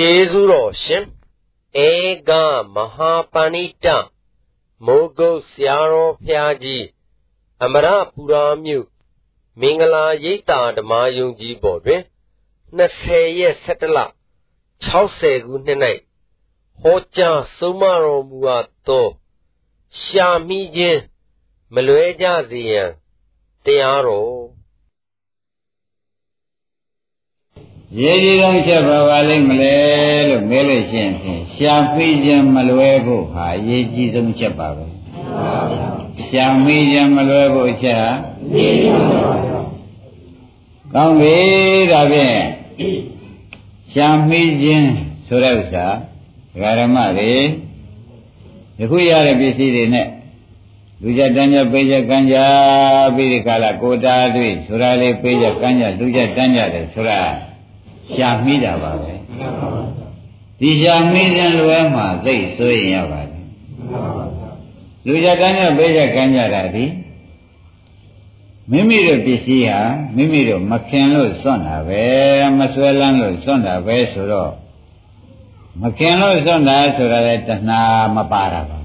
ကျေးဇူးတော်ရှင်ဧကမဟာပဏိတမိုးကုတ်ဆရာတော်ဖျားကြီးအမရပူရာမြို့မင်္ဂလာရိပ်သာဓမ္မယုံကြီးပေါ်တွင်20ရက်17လ60ခုနှစ်၌ဟောကြားဆုံးမတော်မူအပ်သောရှာမိခြင်းမလွဲကြစေရန်တရားတော် ရေးကြီးဆုံးချက်ပါပါလိမ့်မလဲလို့မေးလို့ရှိရင်ဖြင့်ရှာမိခြင်းမလွဲဖို့ဟာအရေးကြီးဆုံးချက်ပါပဲရှာမိခြင်းမလွဲဖို့အချက်ဟာကောင်းပြီဒါဖြင့်ရှာမိခြင်းဆိုတဲ့ဥစ္စာဒကာရမတွေယခုရတဲ့ပစ္စည်းတွေနဲ့လူကြတန်းကြပေးကြကန်းကြပြီးဒီကလာကိုတာတွေ့ဆိုတာလေးပေးကြကန်းကြလူကြတန်းကြတယ်ဆိုတာ ရှာမိတာပါပဲဒီရှာမိတဲ့လွယ်မှာသိဆိုရင်ရပါတယ်လူကြကန်းကြပေးကြကန်းကြတာဒီမိမိတို့ပစ္စည်းဟာမိမိတို့မခင်လို့စွန့်တာပဲမဆွဲလန်းလို့စွန့်တာပဲဆိုတော့မခင်လို့စွန့်တာဆိုတာလေတဏှာမပါတာပါ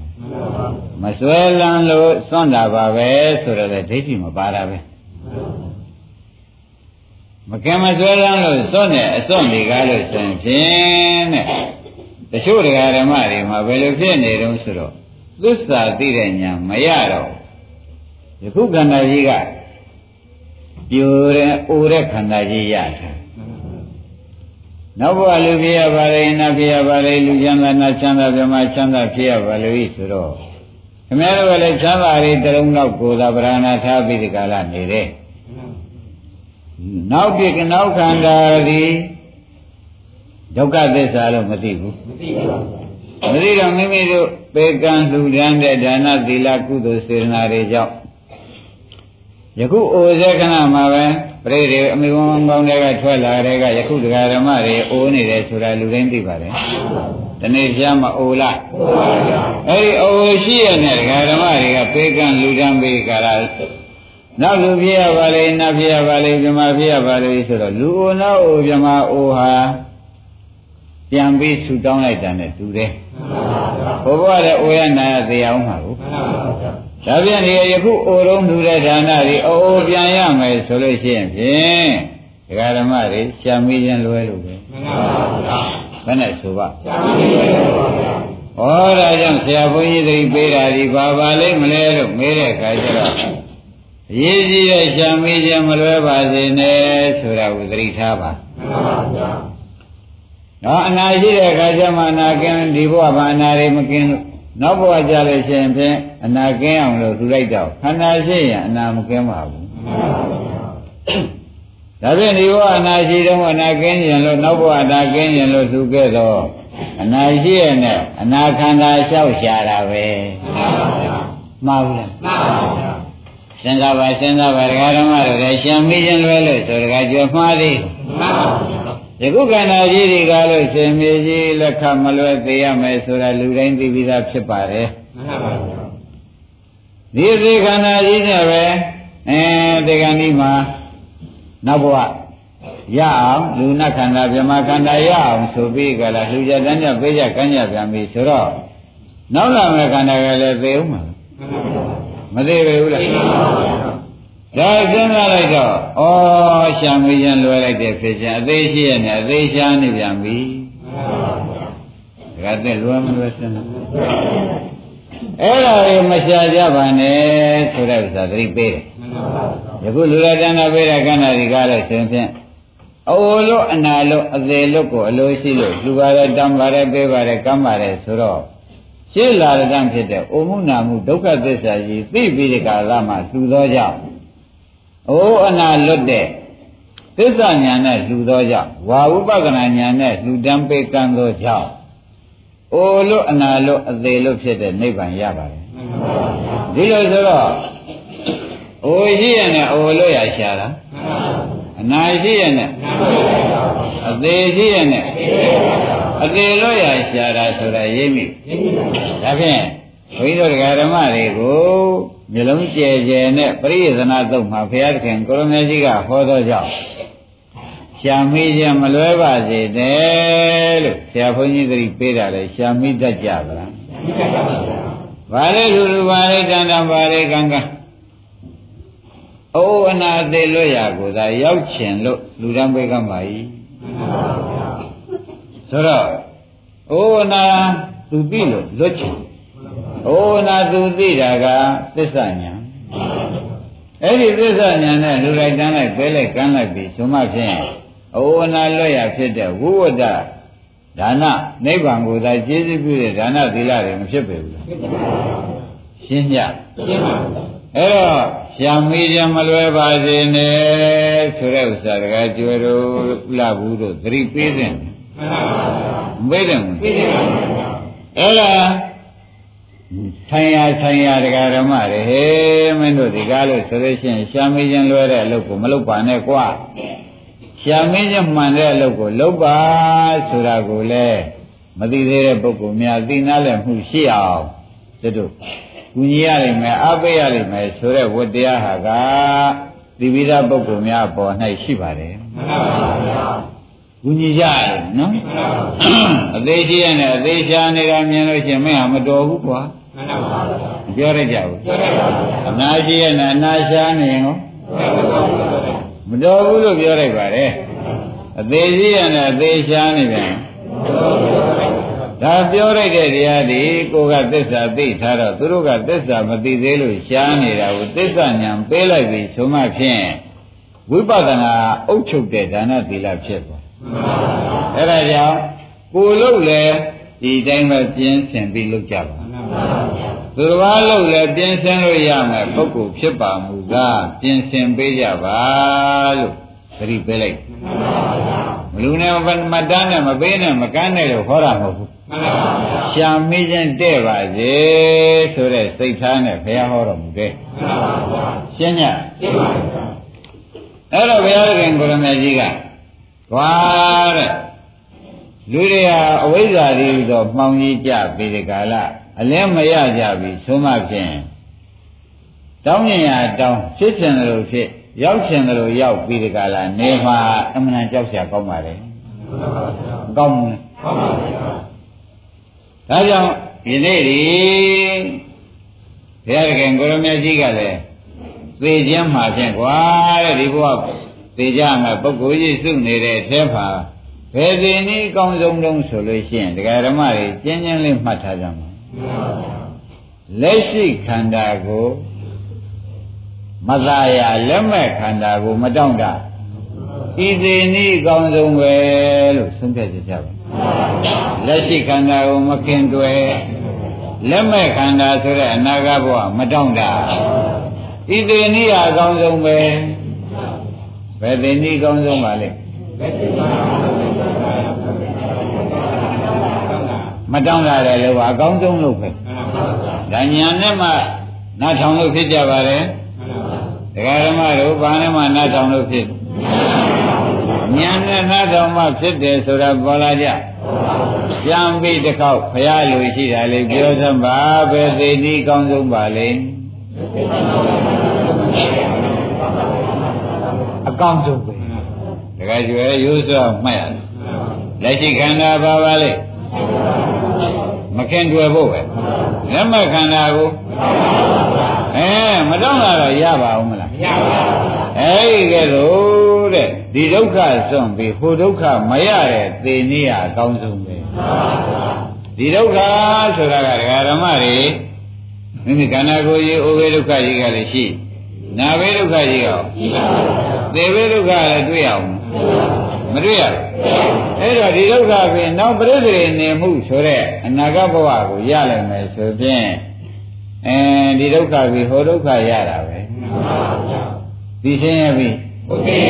မဆွဲလန်းလို့စွန့်တာပါပဲဆိုတော့လေဒိဋ္ဌိမပါတာပဲ မကင်မဆွဲလန်းလို့စွန့်တဲ့အစွန့်တွေကားလို့ဆိုရင်ဖြင့်တဲ့တချို့တရားဓမ္မတွေမှာဘယ်လိုဖြစ်နေတုံးဆိုတော့သစ္စာသိတဲ့ညာမရတော့ယခုခန္ဓာကြီးကပြိုတဲ့အိုတဲ့ခန္ဓာကြီးရတာနောက်ဘဝလူဖြစ်ရပါလေနတ်ဖြစ်ရပါလေလူချမ်းသာနတ်ချမ်းသာဗြဟ္မာချမ်းသာဖြစ်ရပါလို့ဆိုတော့ခမည်းတော်ကလည်းချမ်းသာရေးတလုံးတော့ကိုယ်သာဗရဏထားပြီးဒီကလာနေတယ် နောက်ပြကနောက်ခန္ဓာဒီဒုက္ခသစ္စာလို့မသိဘူးမသိပါဘူးမသိတော့မိမိတို့ပေကံလှူဒန်းတဲ့ဒါနသီလကုသိုလ်စေတနာတွေကြောင့်ယခုအိုဇေခဏမှာပဲပြိတွေအမိဝန်းကောင်းတွေကထွက်လာတဲ့ကယခုတရားဓမ္မတွေအိုးနေတယ်ဆိုတာလူတိုင်းသိပါတယ်တနေ့ပြမအိုလားအဲ့ဒီအိုရှိရတဲ့တရားဓမ္မတွေကပေကံလူဒန်းပေးကြတာ နောက်လူဖြစ်ရပါလေနတ်ဖြစ်ရပါလေမြမဖြစ်ရပါလေဆိုတော့လူအိုနောက်အိုမြမအိုဟာပြန်ပြီးဆူတောင်းလိုက်တာနဲ့တူတယ်ဘုရားလည်းအိုရနာရသေးအောင်မှာကိုဒါပြန်ဒီယခုအိုတုံးလူတဲ့ဒါနတွေအိုးပြန်ရမယ်ဆိုလို့ရှိရင်ဖြင့်ဒကာဓမ္မတွေရှာမိခြင်းလွဲလို့ပဲမှန်ပါဗျာဘယ်နဲ့ဆိုပါရှာမိခြင်းလွဲပါဗျာဩဒါကြောင့်ဆရာဘုန်းကြီးတွေပေးတာဒီဘာပါလိမ့်မလဲလို့မေးတဲ့အခါကျတော့အ ရေးကြီးတဲ့ရှာမိခြင်းမလွဲပါစေနဲ့ဆိုတာကိုသတိထားပါမှန်ပါဗျာနော်အနာရှိတဲ့အခါကျမှအနာကင်းဒီဘဝဘာအနာတွေမကင်းလို့နောက်ဘဝကြလို့ရှိရင်ဖြင့်အနာကင်းအောင်လို့ထူလိုက်တော့ခန္ဓာရှိရင်အနာမကင်းပါဘူးဒါဖြင့်ဒီဘဝအနာရှိတော့အနာကင်းရင်လို့နောက်ဘဝအနာကင်းရင်လို့ထူခဲ့တော့အနာရှိရနဲ့အနာခန္ဓာလျှောက်ရှာတာပဲမှားဘူးလားမှားပါဗျာ စဉ်းစားပါစဉ်းစားပါဒကာဓမ္မတို့လည်းရှံမိခြင်းလွဲလို့ဆိုဒကာကျော်မှားသေးမှန်ပါဗျာယခုခန္ဓာကြီးတွေကလို့ရှင်မြေကြီးလက်ခမလွဲသေးရမယ်ဆိုတာလူတိုင်းသိပြီးသားဖြစ်ပါတယ်မှန်ပါဗျာဒီသေခန္ဓာကြီးနဲ့ပဲအဲဒီကံဒီမှာနောက်ဘဝရအောင်လူနာခန္ဓာဗြဟ္မာခန္ဓာရအောင်ဆိုပြီးကြလားလူကြတန်းကြပေးကြကမ်းကြပြန်ပြီဆိုတော့နောက်လာမယ့်ခန္ဓာကလည်းသေဦးမှာမ သေးဘူးလားဒါစဉ်းစားလိုက်တော့ဩရှာမွေးရင်လွယ်လိုက်တဲ့ဖြစ်ချင်းအသေးရှိရနဲ့အသေးရှားနေပြန်ပြီဒါကတဲ့လွယ်မလွယ်စဉ်းစားအဲ့ဒါကိုမရှာကြပါနဲ့ဆိုတဲ့ဥစ္စာသတိပေးတယ်ယခုလူရတဏ္ဍပေးတဲ့ကဏ္ဍဒီကားလို့ဆိုရင်ဖြင့်အိုလို့အနာလို့အသေးလို့ကိုအလိုရှိလို့လူပါရဲတောင်းပါရဲပေးပါရဲကမ်းပါရဲဆိုတော့ ရှင်းလာတဲ့ဖြစ်တဲ့အိုမှုနာမှုဒုက္ခသစ္စာကြီးသိပြီးဒီကာလမှာလှူသောကြောင့်အိုအနာလွတ်တဲ့သစ္စာညာနဲ့လှူသောကြောင့်ဝါဥပကနာညာနဲ့လှူဒန်းပေးကမ်းသောကြောင့်အိုလို့အနာလို့အသေးလို့ဖြစ်တဲ့နိဗ္ဗာန်ရပါတယ်ဒီလိုဆိုတော့အိုရှိရနဲ့အိုလို့ရရှာတာ အနာရှိရနဲ့အသေးရှိရနဲ့အသေးလို့ရရှာတာဆိုတာရိပ်မိဒါဖြင့်ဘုန်းကြီးတို့ဓမ္မတွေကိုမျိုးလုံးကျယ်ကျယ်နဲ့ပရိယေသနာသုတ်မှာဘုရားသခင်ကိုရမေကြီးကဟောသောကြောင့်ရှာမိခြင်းမလွဲပါစေနဲ့လို့ဆရာဘုန်းကြီးသတိပေးတာလေရှာမိတတ်ကြပါလားဘာလဲလူလူဘာလဲတန်တန်ဘာလဲကံကံ အိုးအနာသေးလွတ်ရကိုသာရောက်ချင်လို့လူတန်းပေးကမှာ ਈ ဆိုတော့အိုးအနာသူသိလို့လွတ်ချင်အိုးအနာသူသိတာကသစ္စာညာအဲ့ဒီသစ္စာညာနဲ့လူလိုက်တန်းလိုက်ပဲလိုက်ကမ်းလိုက်ပြီးဆိုမှဖြင့်အိုးအနာလွတ်ရဖြစ်တဲ့ဝိဝတ္တဒါနနိဗ္ဗာန်ကိုသာကျေးဇူးပြုတဲ့ဒါနသီလတွေမဖြစ်ပေဘူးလားရှင်းကြရှင်းပါဘူးအဲ့တော့ ရှာမီးကြမလွယ်ပါစေနဲ့ဆိုတဲ့ဥစ္စာတကကျွယ်တို့လှဘူးတို့သတိပေးတဲ့မှန်ပါဗျာမပေးတယ်မပေးတယ်ပါဗျာအဲ့ဒါဆိုင်ရဆိုင်ရတရားဓမ္မတွေဟေးမင်းတို့ဒီကားလို့ဆိုလို့ရှိရင်ရှာမီးခြင်းလွယ်တဲ့အလုပ်ကိုမလုပ်ပါနဲ့ကွာရှာမင်းချင်းမှန်တဲ့အလုပ်ကိုလုပ်ပါဆိုတာကိုလည်းမသိသေးတဲ့ပုဂ္ဂိုလ်များသိနာလည်းမှုရှိအောင်တို့ ကူညီရနိုင်မယ်အားပေးရနိုင်မယ်ဆိုတဲ့ဝတ္တရားဟာကသိပြီးသားပုဂ္ဂိုလ်များပေါ်၌ရှိပါတယ်မှန်ပါဗျာကူညီကြရတယ်နော်အသေးရှိရနဲ့အသေးရှားနေတာမြင်လို့ရှိရင်မင်းဟာမတော်ဘူးကွာမှန်ပါဗျာပြောရကြဘူးပြောရပါဗျာအနာရှိရနဲ့အနာရှားနေရင်ရောမတော်ဘူးလို့ပြောလိုက်ပါတယ်အသေးရှိရနဲ့အသေးရှားနေပြန် ဒါပြောလိုက်တဲ့တရားဒီကိုကသစ္စာသိထားတော့သူတို့ကသစ္စာမသိသေးလို့ရှားနေတာကိုသစ္စာဉာဏ်ပေးလိုက်ပြီဆိုမှဖြင့်ဝိပဿနာအုပ်ချုပ်တဲ့ဒါနသီလဖြစ်သွားအဲ့ဒါကြောင့်ကိုလို့လေဒီတိုင်းပဲပြင်းဆင်ပြီးလုပ်ကြပါသူတစ်ပါးလို့လည်းပြင်းဆင်လို့ရမယ်ပုဂ္ဂိုလ်ဖြစ်ပါမူကားပြင်းဆင်ပေးကြပါလို့သတိပေးလိုက်မလူနဲ့မတန်းနဲ့မပေးနဲ့မကန်းနဲ့လို့ဟောတာမဟုတ်ဘူး မှန်ပါဗျာရှာမေးခြင်းတဲ့ပါစေဆိုတဲ့စိတ်ထားနဲ့ဘုရားဟောတော်မူခဲ့မှန်ပါဗျာရှင်းညရှင်းပါဗျာအဲ့တော့ဘုရားခင်ကိုရမေကြီးကွာတဲ့လူတွေဟာအဝိဇ္ဇာတွေဟူသောမှောင်ကြီးကြပြီးဒီကာလအလင်းမရကြပြီးသုံးမဖြင့်တောင်းရင်ရတောင်းဖြစ်ခြင်းလို့ဖြစ်ရောက်ခြင်းလို့ရောက်ပြီးဒီကာလနေမှာအမှန်ကြောက်ရကောင်းပါလေကောင်းပါဘူးကောင်းပါဘူး ဒါကြောင့်ဒီနေ့ဒီဘုရားခင်ကိုရမကြီးကလည်းသေခြင်းမှာဖြင့်ကွာတဲ့ဒီဘဝသေကြမှာပုဂ္ဂိုလ်ကြီးစုနေတဲ့အဲမှာဘယ်ဒီနည်းအကောင်းဆုံးတုံးဆိုလို့ရှိရင်တရားဓမ္မတွေကျဉ်းကျဉ်းလေးမှတ်ထားကြမှာလက်ရှိခန္ဓာကိုမသာရလက်မဲ့ခန္ဓာကိုမတောင့်တဤသေးနည်းအကောင်းဆုံးပဲလို့ဆုံးဖြတ်ကြပါ လက်ရှိခန္ဓာကိုမခင်တွယ်လက်မဲ့ခန္ဓာဆိုတဲ့အနာဂတ်ဘဝမတောင့်တာဤသေးနည်းအကောင်းဆုံးပဲဘယ်သေးနည်းအကောင်းဆုံးပါလဲမတောင့်တာတယ်လို့အကောင်းဆုံးလို့ပဲဒါညာနဲ့မှနားထောင်လို့ဖြစ်ကြပါလေဒကာဓမ္မတို့ဘာနဲ့မှနားထောင်လို့ဖြစ် ညာနဲ့နားထောင်မှဖြစ်တယ်ဆိုတာပေါ်လာကြပြန်ပြီးတစ်ခေါက်ဘုရားလူရှိတာလေပြောစမ်းပါပဲသိတိကောင်းဆုံးပါလေအကောင်းဆုံးပဲဒကာကျွယ်ရိုးစွာမှတ်ရတယ်လက်ရှိခန္ဓာပါပါလေမခင်တွေ့ဖို့ပဲလက်မခန္ဓာကိုအဲမတော့လာတော့ရပါဦးမလားမရပါဘူးအဲဒီကဲလို့ တဲ့ဒီဒုက္ခစွန့်ပြီးဟိုဒုက္ခမရတဲ့သေနည်းအကောင်းဆုံးပဲဒီဒုက္ခဆိုတာကဒကာဓမ္မတွေမိမိခန္ဓာကိုယ်ကြီးအိုဘေဒုက္ခကြီးကလည်းရှိနာဘေဒုက္ခကြီးရောရှိပါဘူးသေဘေဒုက္ခလည်းတွေ့ရအောင်မတွေ့ရဘူးအဲ့တော့ဒီဒုက္ခဖြင့်နောက်ပြိစ္ဆေနေမှုဆိုတဲ့အနာဂတ်ဘဝကိုရနိုင်မယ်ဆိုဖြင့်အဲဒီဒုက္ခပြီးဟိုဒုက္ခရတာပဲဒီရှင်းရပြီ ဟုတ်ကဲ့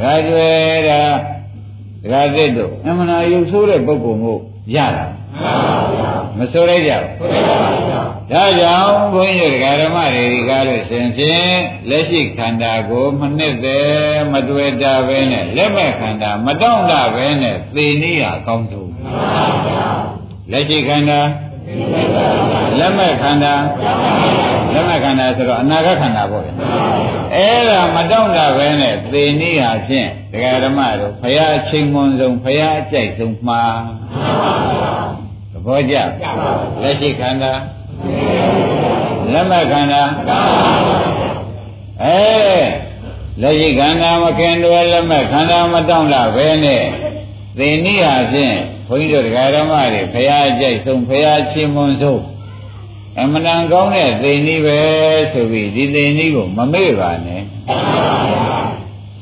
ဒါကျွဲတာဒကာသစ်တို့အမှန်အယုဆိုးတဲ့ပုဂ္ဂိုလ်မို့ရတာမဆိုလိုက်ကြဘူးဒါကြောင့်ဘုန်းကြီးတို့ဒကာဓမ္မတွေကားလို့ရှင်ဖြင့်လက်ရှိခန္ဓာကိုမနှစ်သက်မတွေ့တာပဲနဲ့လက်မဲ့ခန္ဓာမတောင့်တာပဲနဲ့သေနည်းဟာကောင်းဆုံးလက်ရှိခန္ဓာလက်မဲ့ခန္ဓာ လက်မဲ့ခန္ဓာဆိုတော့အနာဂတ်ခန္ဓာပေါ့ဗျအဲ့ဒါမတောင့်တာပဲနဲ့သေနည်းဟာဖြင့်ဒကာဓမ္မတို့ဖရာအချိန်မွန်ဆုံးဖရာအကြိုက်ဆုံးမှာသဘောကျလက်ရှိခန္ဓာလက်မဲ့ခန္ဓာအဲလက်ရှိခန္ဓာမခင်တွေလက်မဲ့ခန္ဓာမတောင့်တာပဲနဲ့သေနည်းဟာဖြင့်ဘုန်းကြီးတို့တရားဓမ္မတွေဖရာအကြိုက်ဆုံးဖရာချင်းမွန်ဆုံး အမှန်တန်ကောင်းတဲ့သိနည်းပဲဆိုပြီးဒီသိနည်းကိုမမေ့ပါနဲ့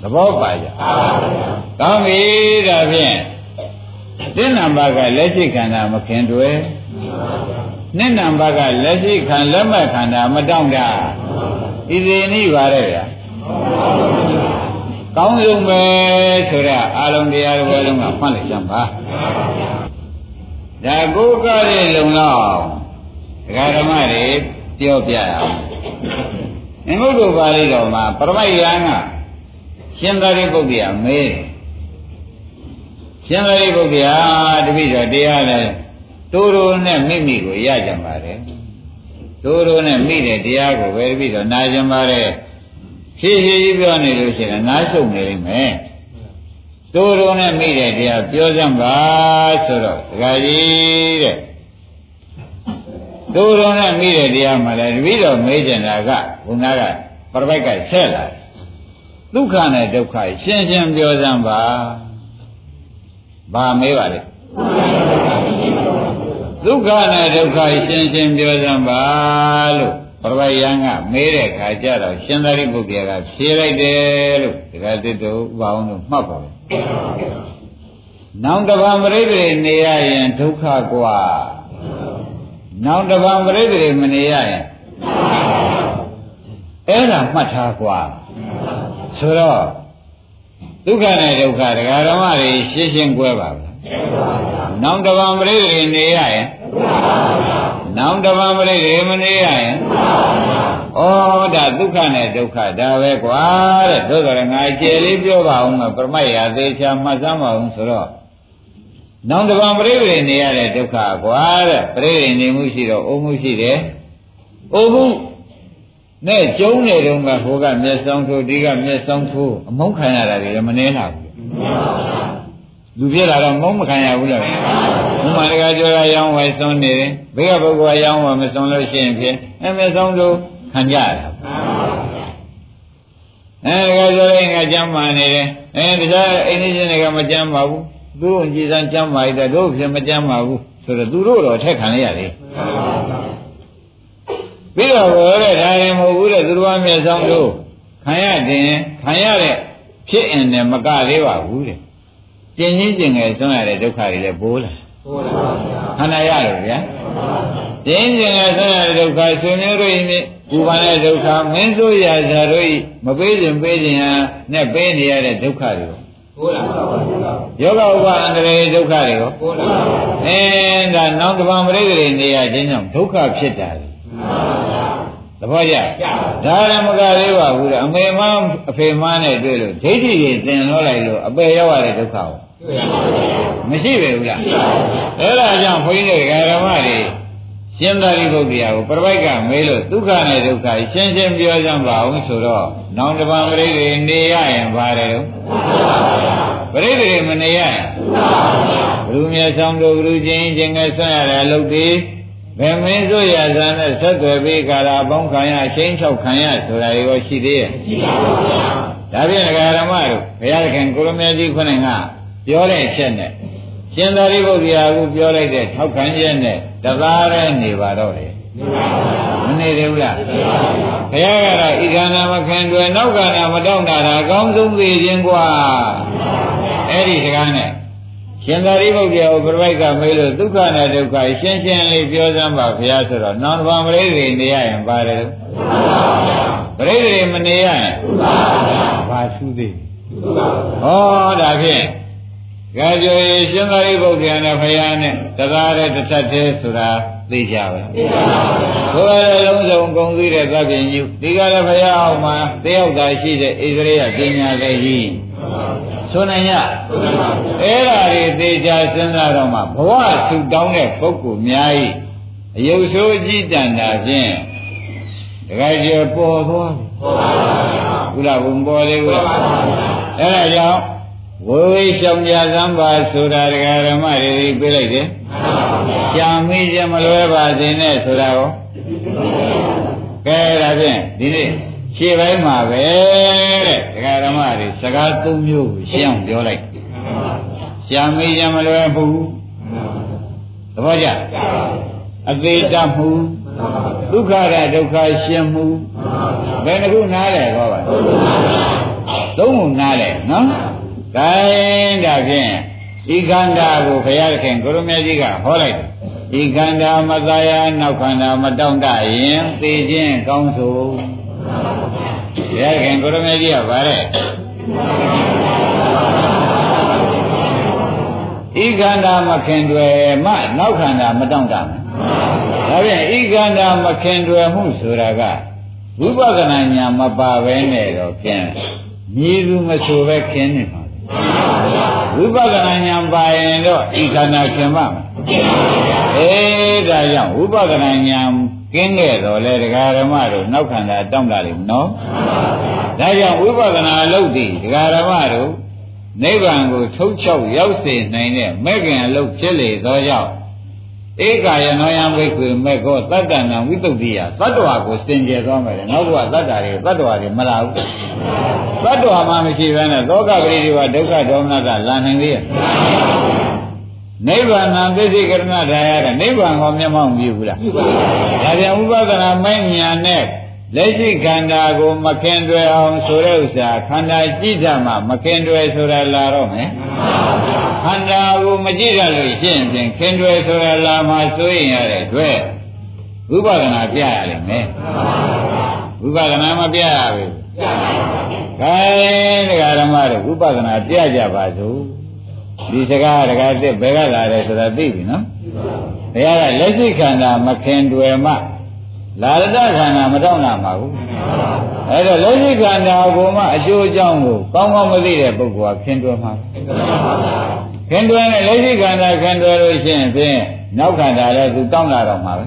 သဘောပါကြကောင်းပြီဒါဖြင့်သင်္နံပါကလက်ရှိခန္ဓာမခင်တွယ်နှစ်နံပါကလက်ရှိခန္လက်မဲ့ခန္ဓာမတောင့်တာဒီသိနည်းပါတဲ့ဗျာကောင်းဆုံးပဲဆိုတော့အာလုံးတရားတွေလုံးကဖတ်လိုက်ကြပါဒါကိုကရဲ့လုံလောက် ဒကာဓမ္မတွေပြောပြရအောင်အင်္ဂုတ္တပါဠိတော်မှာပရမိုက်ယံကရှင်သာရိပုတ္တရာမေးရှင်သာရိပုတ္တရာတပိတော့တရားလဲတိုးတိုးနဲ့မိမိကိုရကြပါတယ်တိုးတိုးနဲ့မိတဲ့တရားကိုပဲတပိတော့နာကြပါတယ်ဖြည်းဖြည်းကြီးပြောနေလို့ရှိရင်နားရှုပ်နေလိမ့်မယ်တိုးတိုးနဲ့မိတဲ့တရားပြောစမ်းပါဆိုတော့ဒကာကြီးတဲ့ တိုးတိုးနဲ့မိတဲ့တရားမှလည်းတပည့်တော်မေးကြတာကဘုနာကပရပိုက်ကဆက်လာတယ်ဒုက္ခနဲ့ဒုက္ခရှင်းရှင်းပြောစမ်းပါဘာမေးပါလဲဒုက္ခနဲ့ဒုက္ခရှင်းရှင်းပြောစမ်းပါလို့ပရပိုက်ယံကမေးတဲ့ခါကျတော့ရှင်သာရိပုတ္တရာကဖြေလိုက်တယ်လို့ဒကာတိတို့ဥပအောင်လို့မှတ်ပါဘူးနောင်တပံပရိသေနေရရင်ဒုက္ခกว่า နောင်တပံပရိသေမနေရရင်အဲ့ဒါမှတ်ထားกว่าဆိုတော့ဒုက္ခနဲ့ဒုက္ခဒကာဓမ္မတွေရှင်းရှင်းကြွဲပါဗျာနောင်တပံပရိသေနေရရင်နောင်တပံပရိသေမနေရရင်ဩဒါဒုက္ခနဲ့ဒုက္ခဒါပဲကွာတဲ့သို့တော်ငါကျေလေးပြောပါအောင်မပရမတ်ရာသေးချာမှတ်စမ်းပါအောင်ဆိုတော့ နောင်တပံပရိသေနေရတဲ့ဒုက္ခကွာတဲ့ပရိသေနေမှုရှိတော့အိုးမှုရှိတယ်အိုးမှုနဲ့ကျုံနေတော့ကဟိုကမျက်စောင်းထိုးဒီကမျက်စောင်းထိုးအမုန်းခံရတာတွေလည်းမနှဲလာဘူးလူပြလာတော့မုန်းမခံရဘူးလားဘုမတကကြောရရောင်းဝယ်စွန်းနေတယ်ဘေးကပုဂ္ဂိုလ်ရောင်းဝယ်မစွန်းလို့ရှိရင်ဖြင့်အဲမျက်စောင်းထိုးခံကြရတာအဲတကကြောရရင်ကကြမ်းမာနေတယ်အဲတခြားအိမ်ရှင်တွေကမကြမ်းပါဘူး သူတို့ကြည်စမ်းကြမ်းပါတဲ့တို့ဖြင့်မကြမ်းပါဘူးဆိုတော့သူတို့တော့ထက်ခံရရတယ်ပြီးတော့ဘောတဲ့ဒါရင်မဟုတ်ဘူးတဲ့သူတော်မြတ်ဆောင်တို့ခံရတင်ခံရတဲ့ဖြစ်အင်နဲ့မကသေးပါဘူးတဲ့ကျင်ချင်းကျင်ငယ်ဆုံးရတဲ့ဒုက္ခတွေလည်းပိုးလာပိုးလာပါဗျာခန္ဓာရလို့ဗျာကျင်ကျင်ငယ်ဆုံးရတဲ့ဒုက္ခဆွေမျိုးတို့ဤဘူပန်တဲ့ဒုက္ခမင်းဆိုရာဇာတို့ဤမပေးခြင်းပေးခြင်းဟာနဲ့ပေးနေရတဲ့ဒုက္ခတွေ ကိုပိုးလာပါဗျာယောဂဥပါအန္တရာယ်ဒုက္ခတွေရောပိုးလာပါဗျာအဲဒါနောက်တစ်ပါးပရိသေတွေနေရခြင်းကြောင့်ဒုက္ခဖြစ်တာလေသဘောကျဒါရမကလေးပါဘူးတဲ့အမေမအဖေမနဲ့တွေ့လို့ဒိဋ္ဌိကြီးသင်လို့လိုက်လို့အပေရောက်ရတဲ့ဒုက္ခကိုမရှိပဲဘူးလားအဲ့ဒါကြောင့်ဘုန်းကြီးတွေဓမ္မတွေရှင်းသာရိပုတ္တရာကိုပြပိုက်ကမေးလို့ဒုက္ခနဲ့ဒုက္ခရှင်းရှင်းပြောကြပါအောင်ဆိုတော့ နောင်တပံပရိသေနေရရင်ပါတယ်လို့ပရိသေမနေရရင်ဘုရုမြတ်ဆောင်တို့ဘုရုချင်းချင်းငယ်ဆွရတဲ့အလုပ်တွေဘယ်မင်းဆိုရဇာနဲ့ဆက်သွယ်ပြီးကာလာပေါင်းခံရအချင်း၆ခံရဆိုတာရောရှိသေးရဲ့ရှိပါဘူးဗျာဒါဖြင့်ဒကာရမတို့ဘုရားသခင်ကိုရမေကြီးခွန်းကပြောတဲ့အချက်နဲ့ရှင်သာရိပုတ္တရာကပြောလိုက်တဲ့ထောက်ခံချက်နဲ့တသားရဲနေပါတော့လေ မနေသေးဘူးလားဘုရားကတော့ဤခန္ဓာမခံတွယ်နောက်ကန္ဓာမတောင့်တာဒါအကောင်းဆုံးသိခြင်းกว่าအဲ့ဒီစကားနဲ့ရှင်သာရိပုတ္တရာကိုပြပိုက်ကမေးလို့ဒုက္ခနဲ့ဒုက္ခရှင်းရှင်းလေးပြောစမ်းပါဘုရားဆိုတော့နောင်တပါပရိသေနေရရင်ပါတယ်ပရိသေမနေရရင်ဘာသူသေးဟောဒါဖြင့်ကြာကြွေရှင်သာရိပုတ္တရာနဲ့ဘုရားနဲ့တသားတဲ့တစ်သက်တည်းဆိုတာ သိကြပါသိပါပါဘုရားလုံးစုံဂုံသိတဲ့သဗ္ဗညုဒီကလည်းဘုရားအောင်မှာတယောက်သာရှိတဲ့ဣသရေယပညာလေးကြီးဆိုနိုင်ရအဲ့ဓာတွေသေချာစဉ်းစားတော့မှဘဝဆူတောင်းတဲ့ပုဂ္ဂိုလ်များကြီးအယုတ်ဆိုးကြည်တန်တာဖြင့်တခါကျပေါ်သွားပြီပေါ်ပါဘူးဘုရားဘုံပေါ်လေဘုရားအဲ့ဒါကြောင့် ဝိဝိရှောင်ကြသံပါဆိုတာဒကာဓမ္မတွေပြလိုက်တယ်ကြာမိကြမလွဲပါစေနဲ့ဆိုတာရောကဲဒါဖြင့်ဒီနေ့ရှေ့ပိုင်းမှာပဲတဲ့ဒကာဓမ္မတွေစကားသုံးမျိုးကိုရှင်းအောင်ပြောလိုက်ကြာမိကြမလွဲဘူးသဘောကျအသေးတမှုဒုက္ခရဒုက္ခရှင်းမှုဘယ်နှခုနားလဲဟောပါသုံးခုနားလဲနော် ဒါရင်ဒါဖြင့်ဤခန္ဓာကိုဘုရားခင်ကိုရမကြီးကဟောလိုက်တယ်ဤခန္ဓာမသာယာနောက်ခန္ဓာမတောင့်တရင်သိခြင်းကောင်းဆိုဘုရားခင်ကိုရမကြီးကဗါတဲ့ဤခန္ဓာမခင်တွေမှနောက်ခန္ဓာမတောင့်တမယ်ဒါဖြင့်ဤခန္ဓာမခင်တွေမှုဆိုတာကဝိပဿနာဉာဏ်မပါဘဲနဲ့တော့ဖြင့်မြည်သူမဆိုပဲခင်းနေမှာ ဝိပဿနာဉာဏ်ပါရင်တော့ဤခန္ဓာခင်ပါမယ်အေးဒါကြောင့်ဝိပဿနာဉာဏ်ကင်းခဲ့တော့လေတရားဓမ္မတို့နောက်ခန္ဓာတောင့်တလိမ့်နော်ဒါကြောင့်ဝိပဿနာလုပ်သည်တရားဓမ္မတို့နိဗ္ဗာန်ကိုထုတ်ချောက်ရောက်စေနိုင်တဲ့မဲ့ခင်အလုပ်ဖြစ်လေသောကြောင့် ဧကာယနောယံဝိကွေမဲ့ကောတတ္တနာဝိတုဒ္ဓိယသတ္တဝါကိုစင်ကြယ်သွားမယ်နောက်တော့သတ္တတွေသတ္တဝါတွေမလာဘူးသတ္တဝါမှမရှိဘဲနဲ့သောကပရိဒီဝဒုက္ခဒေါမနတလာနိုင်လေနိဗ္ဗာန်သစ္စိကရဏဒါယကနိဗ္ဗာန်ကိုမျက်မှောက်မြည်ဘူးလားဒါပြန်ဥပဒနာမဲ့ညာနဲ့ လက်ရှိခန္ဓာကိုမခင်တွယ်အောင်ဆိုတဲ့ဥစ္စာခန္ဓာကြည့်ကြမှာမခင်တွယ်ဆိုတာလာတော့မယ်ခန္ဓာကိုမကြည့်ရလို့ရှင်းရင်ခင်တွယ်ဆိုတာလာမှဆိုရင်ရတဲ့အတွက်ဝိပဿနာပြရလိမ့်မယ်ဝိပဿနာမပြရဘူးခိုင်းတရားဓမ္မတွေဝိပဿနာပြကြပါစို့ဒီစကားတကားတစ်ဘယ်ကလာတယ်ဆိုတာသိပြီနော်ဘုရားကလက်ရှိခန္ဓာမခင်တွယ်မှ လာရတခန္ဓာမတောင်းတာမှာဘူးအဲ့တော့လက်ရှိခန္ဓာကိုမှအကျိုးအကြောင်းကိုကောင်းကောင်းမသိတဲ့ပုဂ္ဂိုလ်ကခင်တွယ်မှာခင်တွယ်နဲ့လက်ရှိခန္ဓာခင်တွယ်လို့ရှိရင်ဖြင့်နောက်ခန္ဓာလည်းသူတောင်းလာတော့မှာပဲ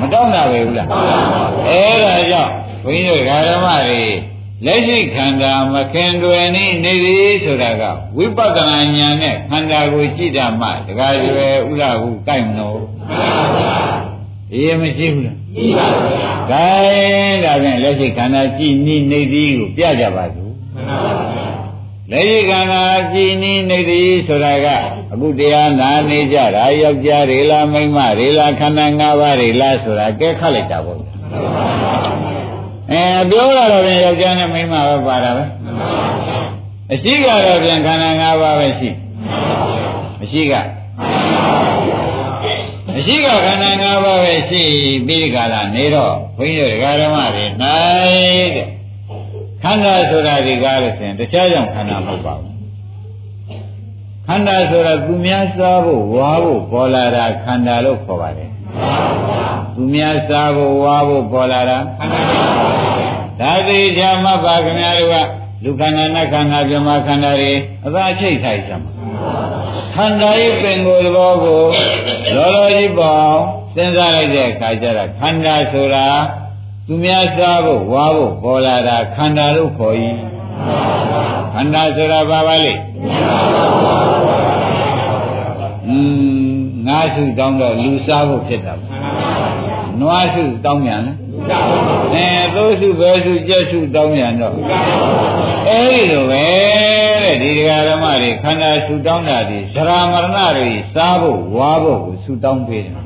မတောင်းတာပဲဘူးလားအဲ့ဒါကြောင့်ဘုန်းကြီးတို့ဓမ္မတွေလက်ရှိခန္ဓာမခင်တွယ်နေနေသည်ဆိုတာကဝိပဿနာဉာဏ်နဲ့ခန္ဓာကိုကြည့်တာမှတခါကျွယ်ဥရဟုကြိုက်မလို့အေးမရှိဘူးလား ရှိပါဘူး။ဒါရင်ဒါဖြင့်လက်ရှိခန္ဓာကြည်နိနေသည်ကိုပြကြပါစို့။မှန်ပါပါ။လက်ရှိခန္ဓာကြည်နိနေသည်ဆိုတာကအခုတရားနာနေကြတာယောက်ျားတွေလားမိန်းမတွေလားခန္ဓာ၅ပါးတွေလားဆိုတာကဲခတ်လိုက်တာပေါ့။အဲပြောရတော့ပြန်ယောက်ျားနဲ့မိန်းမပဲပါတာပဲ။အရှိကတော့ပြန်ခန္ဓာ၅ပါးပဲရှိ။အရှိက အရှိကခန္ဓာ၅ပါးပဲရှိပြီးကြလားနေတော့ဘုန်းကြီးတို့ဓမ္မတွေနိုင်တဲ့ခန္ဓာဆိုတာဒီကားလို့ဆိုရင်တခြားကြောင့်ခန္ဓာမဟုတ်ပါဘူးခန္ဓာဆိုတာသူများစားဖို့ဝါဖို့ပေါ်လာတာခန္ဓာလို့ခေါ်ပါတယ်သူများစားဖို့ဝါဖို့ပေါ်လာတာခန္ဓာဒါသေးချာမှတ်ပါခင်ဗျားတို့ကလူခန္ဓာနတ်ခန္ဓာပြမခန္ဓာတွေအသာချိတ်ထိုက်ကြမှာ ခန္ဓာရဲ့ပင်ကိုယ်သဘောကိုလောလောကြီးပေါ့စဉ်းစားလိုက်တဲ့အခါကျတော့ခန္ဓာဆိုတာသူများစားဖို့ဝါဖို့ပေါ်လာတာခန္ဓာလို့ခေါ်၏ခန္ဓာဆိုတာဘာပါလဲอืมငါးစုတောင်းတော့လူစားဖို့ဖြစ်တာနွားစုတောင်းမြန်လဲ အဲသိုးစုဘဲစုကြက်စုတောင်းမြန်တော့အဲဒီလိုပဲတဲ့ဒီဒကာဓမ္မတွေခန္ဓာစုတောင်းတာဒီသရမရဏတွေစားဖို့ဝါဖို့ကိုစုတောင်းပေးတယ်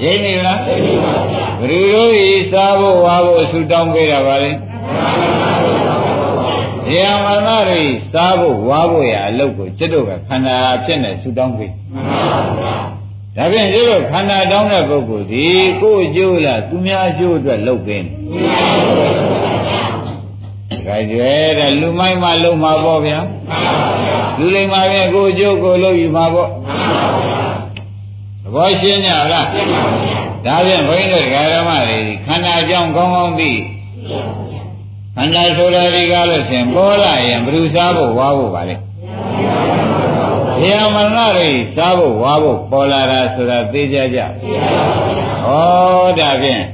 ရင်းနေလားဘယ်လိုလို့ဤစားဖို့ဝါဖို့စုတောင်းပေးတာပါလဲဒီအမရဏတွေစားဖို့ဝါဖို့ရအလုပ်ကိုကျွတ်တို့ကခန္ဓာဖြစ်နေစုတောင်းပေး ဒါဖြင့်ကျွတ်တို့ခန္ဓာတောင်းတဲ့ပုဂ္ဂိုလ်ဒီကိုယ်အကျိုးလားသူများအကျိုးအတွက်လုပ်ပေးတယ်ကြွယ်တဲ့လူမိုင်းမှလုံမှာပေါ့ဗျာလူလိမ္မာပဲကိုအကျိုးကိုလုပ်ယူမှာပေါ့သဘောရှင်းကြလားဒါဖြင့်ဘုန်းကြီးတို့ဓမ္မတွေခန္ဓာကြောင့်ကောင်းကောင်းသိခန္ဓာဆိုတာဒီကားလို့ရှင်ပေါ်လာရင်ဘ누구စားဖို့ဝါဖို့ပါလေခ ဘုရားမရဏတွေစားဖို့ဝါဖို့ပေါ်လာတာဆိုတာသိကြကြဩဒါဖြင့်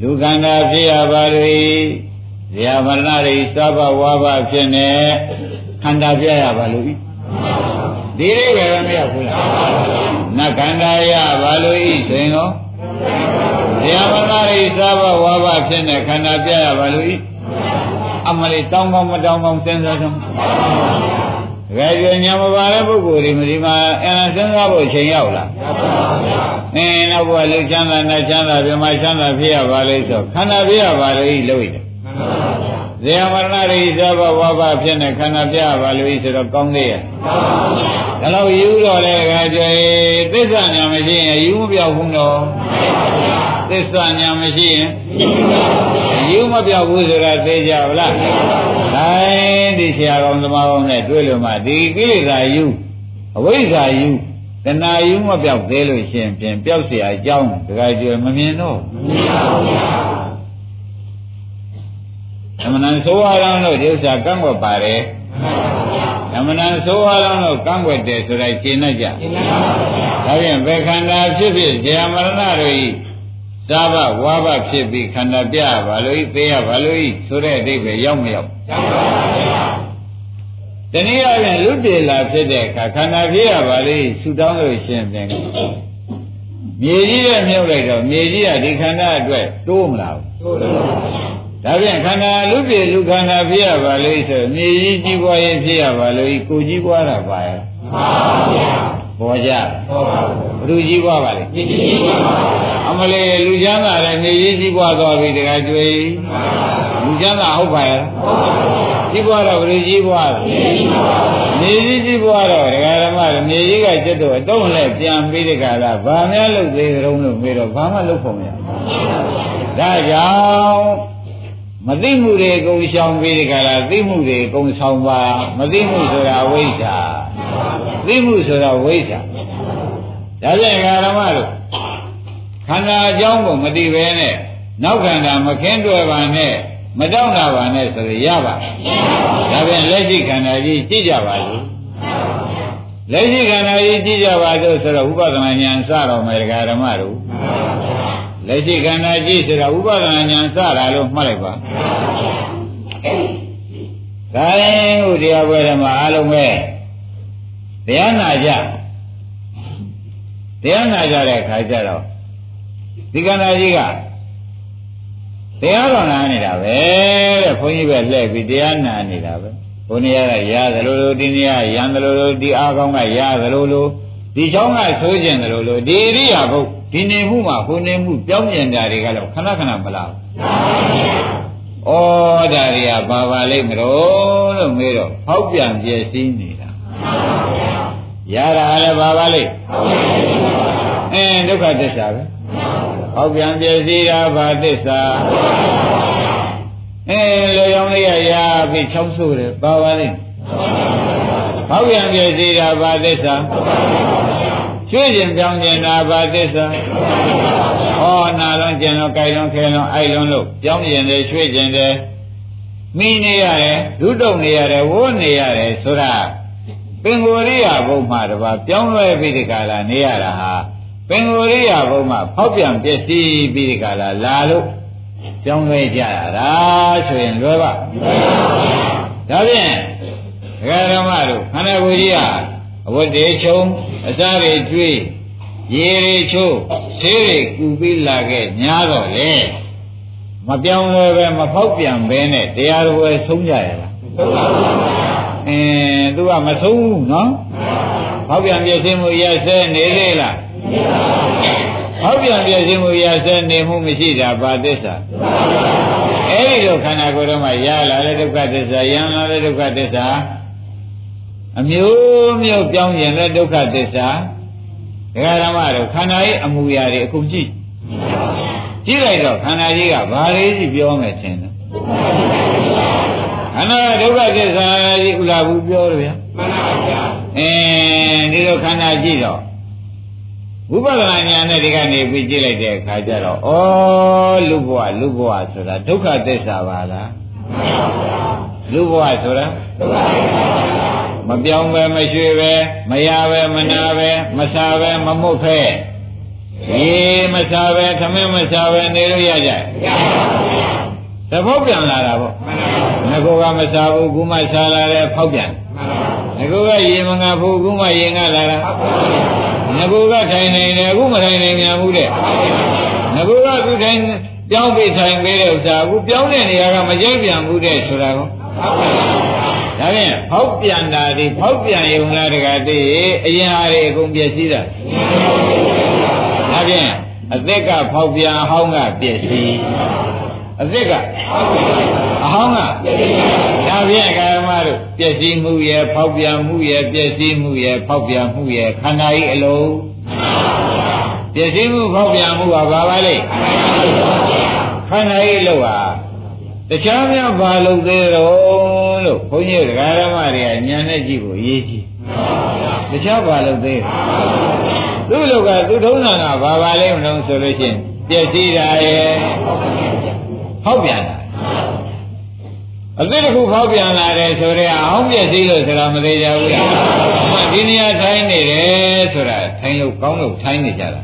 လူခန္ဓာဖြစ်ရပါလို့ဘုရားမရဏတွေစားဖို့ဝါဖို့ဖြစ်နေခန္ဓာပြရပါလို့ဒီလေးပဲမရဘူးလားနတ်ခန္ဓာရပါလို့ဤဆိုရင်တော့ဘုရားမရဏတွေစားဖို့ဝါဖို့ဖြစ်နေခန္ဓာပြရပါလို့ဤအမလေးတောင်းကောင်းမတောင်းကောင်းစဉ်းစားကြ တကယ်ကြညာမပါတဲ့ပုဂ္ဂိုလ်တွေမဒီမှာအဲစဉ်းစားဖို့ချိန်ရောက်လားအင်းနောက်ဘုရားလူချမ်းသာနဲ့ချမ်းသာပြမချမ်းသာဖြစ်ရပါလိမ့်ဆိုခန္ဓာဖြစ်ရပါလိမ့်လို့ရတယ်ဇေယမရဏရိသဘဝဘဖြစ်နေခန္ဓာပြရပါလိမ့်ဆိုတော့ကောင်းသေးရဲ့ဒါလို့ယူတော့လေခါကျသစ္စာညာမရှိရင်ယူမပြောက်ဘူးတော့သစ္စာညာမရှိရင် ယူမပြောက်ဘူးဆိုတာသိကြဗလားဒါဒီဆရာကောင်းသမားကောင်းနဲ့တွေ့လို့မှဒီကိလေသာယူအဝိဇ္ဇာယူတဏှာယူမပြောက်သေးလို့ရှင်ပြင်ပြောက်เสียအကြောင်းတခါကျွယ်မမြင်တော့မမြင်ပါဘူးဗျာသမဏဆိုးရအောင်လို့ဒီဥစ္စာကန့်ွက်ပါတယ်သမဏဆိုးရအောင်လို့ကန့်ွက်တယ်ဆိုတော့ရှင်းတတ်ကြရှင်းပါပါဗျာဒါဖြင့်ဘယ်ခန္ဓာဖြစ်ဖြစ်ဇေယမရဏတို့ဤ သာဘဝါဘဖြစ်ပြီးခန္ဓာပြပါလို့ဤသိရပါလို့ဤဆိုတဲ့အဓိပ္ပာယ်ရောက်မရောက်ရောက်ပါပါဗျာတနည်းအားဖြင့်လူတေလာဖြစ်တဲ့အခါခန္ဓာဖြစ်ရပါလေဆူတောင်းလို့ရှင်ပြန်မြေကြီးရဲ့မြုပ်လိုက်တော့မြေကြီးကဒီခန္ဓာအတွက်တိုးမလားတိုးတယ်ဒါပြန်ခန္ဓာလူပြေလူခန္ဓာဖြစ်ရပါလေဆိုမြေကြီးကြီးပွားရင်ဖြစ်ရပါလို့ကိုကြီးပွားတာပါရဲ့မှန်ပါဗျာ ပေါ်ကြပေါ်ပါဘူးဘုသူကြီးပွားပါလေကြီးကြီးပွားပါအမလေးလူချမ်းသာတဲ့မြေကြီးကြီးပွားသွားပြီတခါကျွေးလူချမ်းသာဟုတ်ပါရဲ့ဟုတ်ပါဘူးကြီးပွားတော့ဘုသူကြီးပွားမြေကြီးကြီးပွားတော့ဒကာဓမ္မတွေမြေကြီးကကျွတ်တော့အတော့နဲ့ပြန်ပြီးတခါလားဘာများလုပ်သေးကြုံလို့မေးတော့ဘာမှလုပ်ဖို့မရဒါကြောင့်မသိမှုတွေကုံရှောင်ပြီးဒီကလာသိမှုတွေကုံဆောင်ပါမသိမှုဆိုတာဝိဇ္ဇာ သိမှုဆိုတာဝိဇ္ဇာဒါပြန်ဓမ္မတို့ခန္ဓာအကြောင်းကိုမသိပဲနဲ့နောက်ခန္ဓာမခင်းတွယ်ပါနဲ့မတောင့်တာပါနဲ့ဆိုရရပါဒါပြန်လက်ရှိခန္ဓာကြီးကြည့်ကြပါလို့လက်ရှိခန္ဓာကြီးကြည့်ကြပါလို့ဆိုတော့ဥပဒနာဉာဏ်စတော်မယ်ဓမ္မတို့လက်ရှိခန္ဓာကြည့်ဆိုတာဥပါဒနာဉာဏ်စတာလို့မှတ်လိုက်ပါဒါရင်ဥတရားပွဲဓမ္မအားလုံးပဲ တရားနာကြတရားနာကြတဲ့အခါကျတော့ဒီခန္ဓာကြီးကတရားတော်နာနေတာပဲတဲ့ဘုန်းကြီးပဲလှည့်ပြီးတရားနာနေတာပဲဘုန်းကြီးကရသလိုလိုဒီနေ့ကရံသလိုလိုဒီအားကောင်းကရသလိုလိုဒီချောင်းကဆိုးကျင်သလိုလိုဒီအရိယာဘုတ်ဒီနေမှုမှာဟိုနေမှုပြောင်းပြန်တာတွေကတော့ခဏခဏမလားဩဒါတွေကဘာပါလိမ့်မလို့လို့မေးတော့ဖောက်ပြန်ပြည့်စည်နေတာ ရတာလည်းဘာပါလိမ့်အင်းဒုက္ခသစ္စာပဲဖောက်ပြန်ပြည့်စည်တာဘာသစ္စာအင်းလေရောင်လေးရရပြီးချောင်းဆိုးတယ်ဘာပါလိမ့်ဖောက်ပြန်ပြည့်စည်တာဘာသစ္စာရွှေ့ခြင်းပြောင်းခြင်းနာဘာသစ္စာဟောနာလုံးကျင်လုံးကြိုက်လုံးခဲလုံးအိုက်လုံးလို့ပြောင်းခြင်းတယ်ရွှေ့ခြင်းတယ်မိနေရတယ်ဒုတုံနေရတယ်ဝိုးနေရတယ်ဆိုတာ ပင်ကိုရိယာဘုံမှာတပါပြောင်းလဲပြီးဒီကလာနေရတာဟာပင်ကိုရိယာဘုံမှာဖောက်ပြန်ပျက်စီးပြီးဒီကလာလာလို့ပြောင်းလဲကြရတာဆိုရင်လွယ်ပါဒါဖြင့်ဒကာဓမ္မတို့ခန္ဓာကိုယ်ကြီးဟာအဝတ်တွေချုံအစားတွေကျွေးရေတွေချိုးဆေးတွေကူပြီးလာခဲ့ညားတော့လေမပြောင်းလဲပဲမဖောက်ပြန်ပဲနဲ့တရားတော်ပဲဆုံးကြရလားဆုံးပါဘူး အင်းသူကမဆုံးဘူးနော်ဖောက်ပြန်ပြည့်စင်မှုရဆဲနေသေးလားဖောက်ပြန်ပြည့်စင်မှုရဆဲနေမှုမရှိတာဘာသစ္စာအဲ့ဒီလိုခန္ဓာကိုယ်တော့မှရလာတဲ့ဒုက္ခသစ္စာယံလာတဲ့ဒုက္ခသစ္စာအမျိုးမျိုးပြောင်းရင်လည်းဒုက္ခသစ္စာဒကာဓမ္မတို့ခန္ဓာရဲ့အမူအရာတွေအခုကြည့်ကြည့်လိုက်တော့ခန္ဓာကြီးကဘာလေးကြီးပြောမယ်ထင်တယ် ခန္ဓာဒုက္ခသစ္စာကြီးဥလာဘူးပြောတယ်ဗျာမှန်ပါဗျာအင်းဒီလိုခန္ဓာကြည့်တော့ဝိပဿနာဉာဏ်နဲ့ဒီကနေပြီးကြည့်လိုက်တဲ့အခါကျတော့ဩလူဘဝလူဘဝဆိုတာဒုက္ခသစ္စာပါလားမှန်ပါဗျာလူဘဝဆိုတာဒုက္ခသစ္စာပါမပြောင်းပဲမရွှေပဲမရပဲမနာပဲမစားပဲမမုတ်ဖဲရေမစားပဲသမင်းမစားပဲနေလို့ရကြ သဘောပြန်လာတာပေါ့ငါကမစားဘူးခုမှစားလာတယ်ဖောက်ပြန်ငါကရေမငါဘူးခုမှရေငါလာတာငါကထိုင်နေတယ်အခုမထိုင်နိုင်မြန်ဘူးတဲ့ငါကသူထိုင်ပြောင်းပြီးထိုင်ပေးတဲ့ဥစ္စာအခုပြောင်းတဲ့နေရာကမကြိုက်ပြန်ဘူးတဲ့ဆိုတာကောဒါဖြင့်ဖောက်ပြန်တာဒီဖောက်ပြန်ရုံလားတကတိအရင်ဟာတွေအကုန်ပြည့်စည်တာဒါဖြင့်အသက်ကဖောက်ပြန်ဟောင်းကပြည့်စည် အသက်ကအဟောင်းကဒါဖြင့်ကာမတို့ပြည့်စည်မှုရဲ့ဖောက်ပြန်မှုရဲ့ပြည့်စည်မှုရဲ့ဖောက်ပြန်မှုရဲ့ခန္ဓာကြီးအလုံးပြည့်စည်မှုဖောက်ပြန်မှုကဘာပါလဲခန္ဓာကြီးလို့ဟာတခြားများဘာလို့သေးတော့လို့ဘုန်းကြီးဒကာရမတွေကညာနဲ့ကြည့်ဖို့အရေးကြီးတခြားဘာလို့သေးသူ့လောကသူထုံးတာကဘာပါလဲမလို့ဆိုလို့ရှိရင်ပြည့်စည်တာရဲ့ ဖောက်ပြန်တာအသစ်တစ်ခုဖောက်ပြန်လာတယ်ဆိုတော့အောင်ပြည့်စည်လို့ဆိုတာမသေးကြဘူးလားဒီနေရာထိုင်းနေတယ်ဆိုတာထိုင်းလို့ကောင်းလို့ထိုင်းနေကြတာ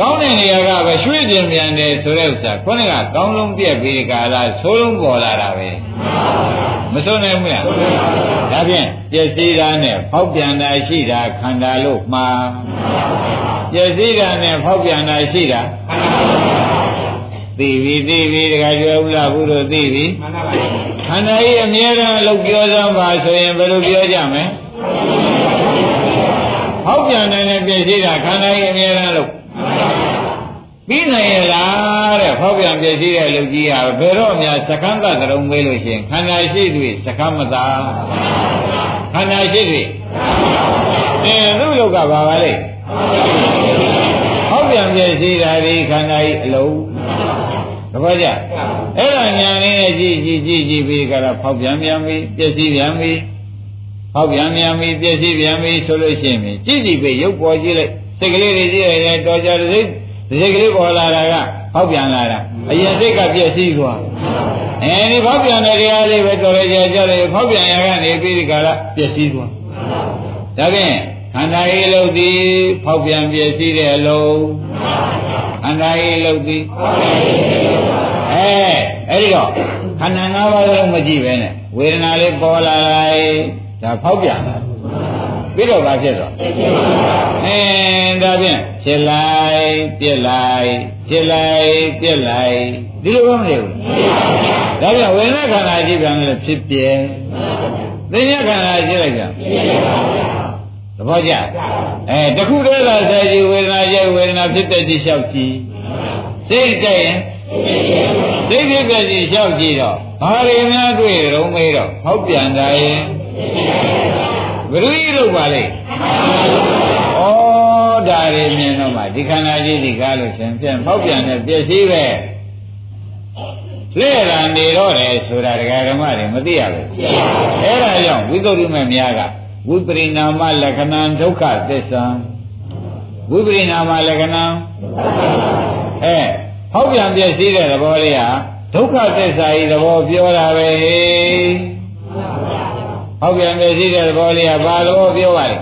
ကောင်းတဲ့နေရာကပဲရွှေ့ပြင်ပြန်တယ်ဆိုတဲ့ဥစ္စာခုနကကောင်းလုံးပြက်ပြီးဒီကလာဆိုးလုံးပေါ်လာတာပဲမဆုံးနိုင်ဘူးလားဒါဖြင့်ပြည့်စည်တာနဲ့ဖောက်ပြန်တာရှိတာခန္ဓာလို့မှားပြည့်စည်တာနဲ့ဖောက်ပြန်တာရှိတာ သိပြီသိပြီတခါကျွဲဥလားဘုရားသိပြီခန္ဓာကြီးအမြဲတမ်းလောက်ပြောစမ်းပါဆိုရင်ဘယ်လိုပြောကြမလဲဟောက်ပြန်တယ်နဲ့ပြည့်စည်တာခန္ဓာကြီးအမြဲတမ်းလောက်ပြီးနိုင်ရလားတဲ့ဟောက်ပြန်ပြည့်စည်တဲ့လူကြီးဟာဘယ်တော့မှစကန်းသတရုံမေးလို့ရှိရင်ခန္ဓာရှိတွေစကမ်းမသာခန္ဓာရှိတွေအဲသူ့လောကဘာပါလဲဟောက်ပြန်ပြည့်စည်တာဒီခန္ဓာကြီးအလုံး သဘောကျအဲ့ဒါညာလေးနဲ့ကြည့်ကြည့်ကြည့်ကြည့်ပြီးကြတော့ဖောက်ပြန်ပြန်ပြီးပြည့်စည်ပြန်ပြီးဖောက်ပြန်ပြန်ပြီးပြည့်စည်ပြန်ပြီးဆိုလို့ရှိရင်ကြည့်ကြည့်ပြီးရုပ်ပေါ်ကြည့်လိုက်စိတ်ကလေးတွေကြည့်လိုက်တော့ကြတဲ့စိတ်စိတ်ကလေးပေါ်လာတာကဖောက်ပြန်လာတာအရင်စိတ်ကပြည့်စည်သွားအဲဒီဖောက်ပြန်တဲ့တရားလေးပဲတော်ရကြကြတယ်ဖောက်ပြန်ရကနေပြီးဒီကရပြည့်စည်သွားဒါဖြင့်ခန္ဓာရေးလို့ဒီဖောက်ပြန်ပြည့်စည်တဲ့အလုံး ခန္ဓာရေးလို့ဒီအဲအဲ့ဒီတော့ခန္ဓာ၅ပါးလုံးမကြည့်ပဲနဲ့ဝေဒနာလေးပေါ်လာလိုက်ဒါဖောက်ပြန်လာပြီးတော့ဘာဖြစ်တော့အင်းဒါဖြင့်ဖြစ်လိုက်ပြက်လိုက်ဖြစ်လိုက်ပြက်လိုက်ဒီလိုမနေဘူးဒါကြောင့်ဝေဒနာခန္ဓာကြည့်ပြန်လို့ဖြစ်ပြဲသိဉ္ဇခန္ဓာကြည့်လိုက်ကြ သဘောကျအဲတခုတည်းလားဆက်ကြည့်ဝေဒနာကြည့်ဝေဒနာဖြစ်တဲ့ကြည့်လျှောက်ကြည့်စိတ်ကြိုက်ရင်စိတ်ဖြစ်တဲ့ကြည့်လျှောက်ကြည့်တော့ဘာတွေများတွေ့ရုံမေးတော့ဟောက်ပြန်တာရင်ဘယ်လိုကြီးလို့ပါလဲဩဒါတွေမြင်တော့မှဒီခန္ဓာကြီးဒီကားလို့ရှင်ပြန်ဟောက်ပြန်တဲ့ပြည့်စည်ပဲလဲလာနေတော့တယ်ဆိုတာဒကာဓမ္မတွေမသိရဘူးအဲ့ဒါကြောင့်ဝိသုဒ္ဓိမများက ဝိပရိနာမလက္ခဏာဒုက္ခသစ္စာဝိပရိနာမလက္ခဏာအဲဟောက်ပြန်ပြည့်စည်တဲ့သဘောလေးဟာဒုက္ခသစ္စာဤသဘောပြောတာပဲဟောက်ပြန်ပြည့်စည်တဲ့သဘောလေးဟာဘာသဘောပြောပါလဲ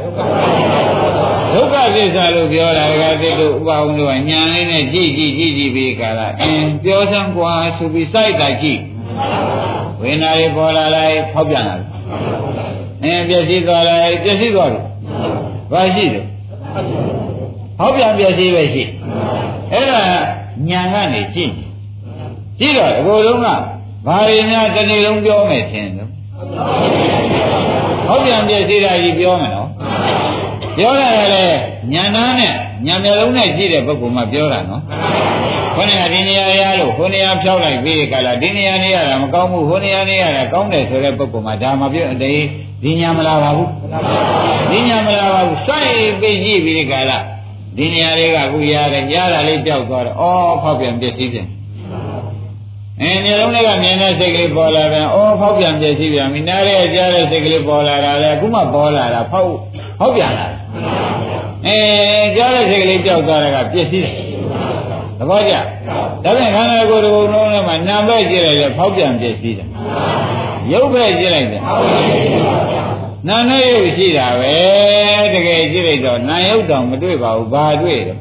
ဒုက္ခသစ္စာလို့ပြောတာကတိတို့ဥပအောင်တို့ကညာလေးနဲ့ကြည့်ကြည့်ကြည့်ကြည့်ပြီးကြတာအင်းပြောစမ်းကွာဆိုပြီးစိုက်တာကြည့်ဝိညာဉ်တွေပေါ်လာလိုက်ဖောက်ပြန်လာတယ် အင်းပြည့်စည်သွားလိုက်ပြည့်စည်သွားပြီဘာရှိတယ်ဟောက်ပြန်ပြည့်စည်ပဲရှိအဲ့ဒါညာကနေကြည့်ကြည့်တော့အကုန်လုံးကဘာတွေများတစ်နေ့လုံးပြောမယ်ထင်တယ်ဟောက်ပြန်ပြည့်စည်တာကြီးပြောမယ်နော်ပြောရတယ်လေညာနာနဲ့ညာမျက်လုံးနဲ့ကြည့်တဲ့ပုဂ္ဂိုလ်မှပြောတာနော်ခொနကဒီနေရာရလို့ဟိုနေရာဖြောက်လိုက်ပြီးကြလားဒီနေရာနေရတာမကောင်းဘူးဟိုနေရာနေရတာကောင်းတယ်ဆိုတဲ့ပုဂ္ဂိုလ်မှဒါမှပြောအတေးဒီညာမလာပါဘူးဒီညာမလာပါဘူးစိုက်ပြီးကြည့်ပြီးကြလားဒီနေရာလေးကအခုရတယ်ကြားတာလေးပြောက်သွားတော့အော်ဖောက်ပြန်ပြည့်စည်ပြန်အဲမျိုးလုံးလေးကမြင်တဲ့စိတ်ကလေးပေါ်လာပြန်အော်ဖောက်ပြန်ပြည့်စည်ပြန်ပြီနားရဲကြားတဲ့စိတ်ကလေးပေါ်လာတာလေအခုမှပေါ်လာတာဖောက်ဖောက်ပြန်လာအဲကြားတဲ့စိတ်ကလေးပြောက်သွားတာကပြည့်စည်တယ်သဘောကျဒါပြန်ခန္ဓာကိုယ်တစ်ခုလုံးထဲမှာနာပဲကြည့်လိုက်လေဖောက်ပြန်ပြည့်စည်တယ် ရုပ်ပဲကြည့်လိုက်တယ်နာနဲ့ရုပ်ရှိတာပဲတကယ်ကြည့်လိုက်တော့နာရုပ်တောင်မတွေ့ပါဘူးဘာတွေ့တော့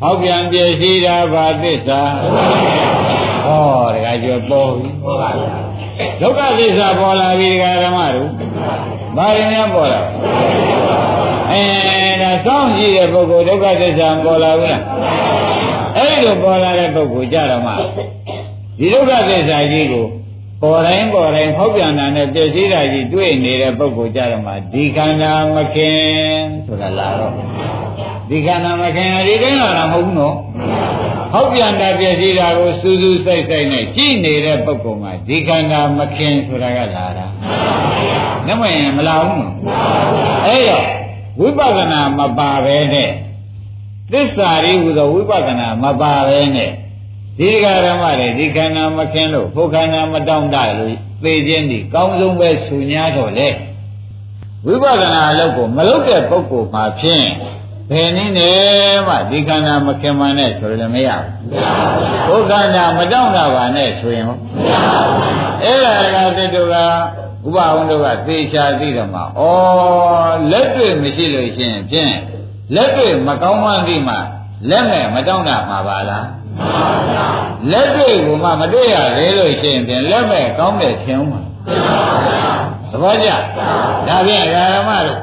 ဟောက်ပြန်ပြည့်စည်တာဘာသစ္စာဟောတကယ်ကျော်ပေါ်ပြီဒုက္ခသစ္စာပေါ်လာပြီဒကာဓမ္မတို့ဘာရင်းများပေါ်လာအဲဒါစောင့်ကြည့်တဲ့ပုဂ္ဂိုလ်ဒုက္ခသစ္စာပေါ်လာဘူးလားအဲ့လိုပေါ်လာတဲ့ပုဂ္ဂိုလ်ကြတော့မှဒီဒုက္ခသစ္စာကြီးကို ပေါ်တိုင်းပေါ်တိုင်းဖောက်ပြန်တာနဲ့ပြည့်စည်တာကြီးတွေ့နေတဲ့ပုဂ္ဂိုလ်ကြတော့မှဒီခန္ဓာမခင်ဆိုတာလာတော့ဒီခန္ဓာမခင်ဒီတိုင်းလာတာမဟုတ်ဘူးနော်ဖောက်ပြန်တာပြည့်စည်တာကိုစူးစူးစိုက်စိုက်နဲ့ကြည့်နေတဲ့ပုဂ္ဂိုလ်မှာဒီခန္ဓာမခင်ဆိုတာကလာတာနမရင်မလာဘူးနော်အဲ့တော့ဝိပဿနာမပါပဲနဲ့သစ္စာရိဟူသောဝိပဿနာမပါပဲနဲ့ ဒီဃာရမတွေဒီခန္ဓာမခင်းလို့ဘုခန္ဓာမတောင့်တလို့သိခြင်းဒီကောင်းဆုံးပဲဆူညာတော့လေဝိပဿနာအလုပ်ကိုမလုပ်တဲ့ပုဂ္ဂိုလ်မှာဖြင့်ဘယ်နည်းနဲ့မှဒီခန္ဓာမခင်မှန်းနဲ့ဆိုလည်းမရဘူးဘုခန္ဓာမတောင့်တပါနဲ့ဆိုရင်ဟုတ်အဲ့ဒါကတည်းကဥပအောင်တို့ကသေချာသိတော့မှဩလက်တွေ့မရှိလို့ရှိရင်ဖြင့်လက်တွေ့မကောင်းမှန်းသိမှလက်မဲ့မတောင့်တမှာပါလား လက်တွေ့ကမှမတွေ့ရလေလို့ရှိရင်ဖြင့်လက်မဲ့ကောင်းတယ်ထင်ဦးမှာသဘောကျဒါဖြင့်ဓမ္မတို့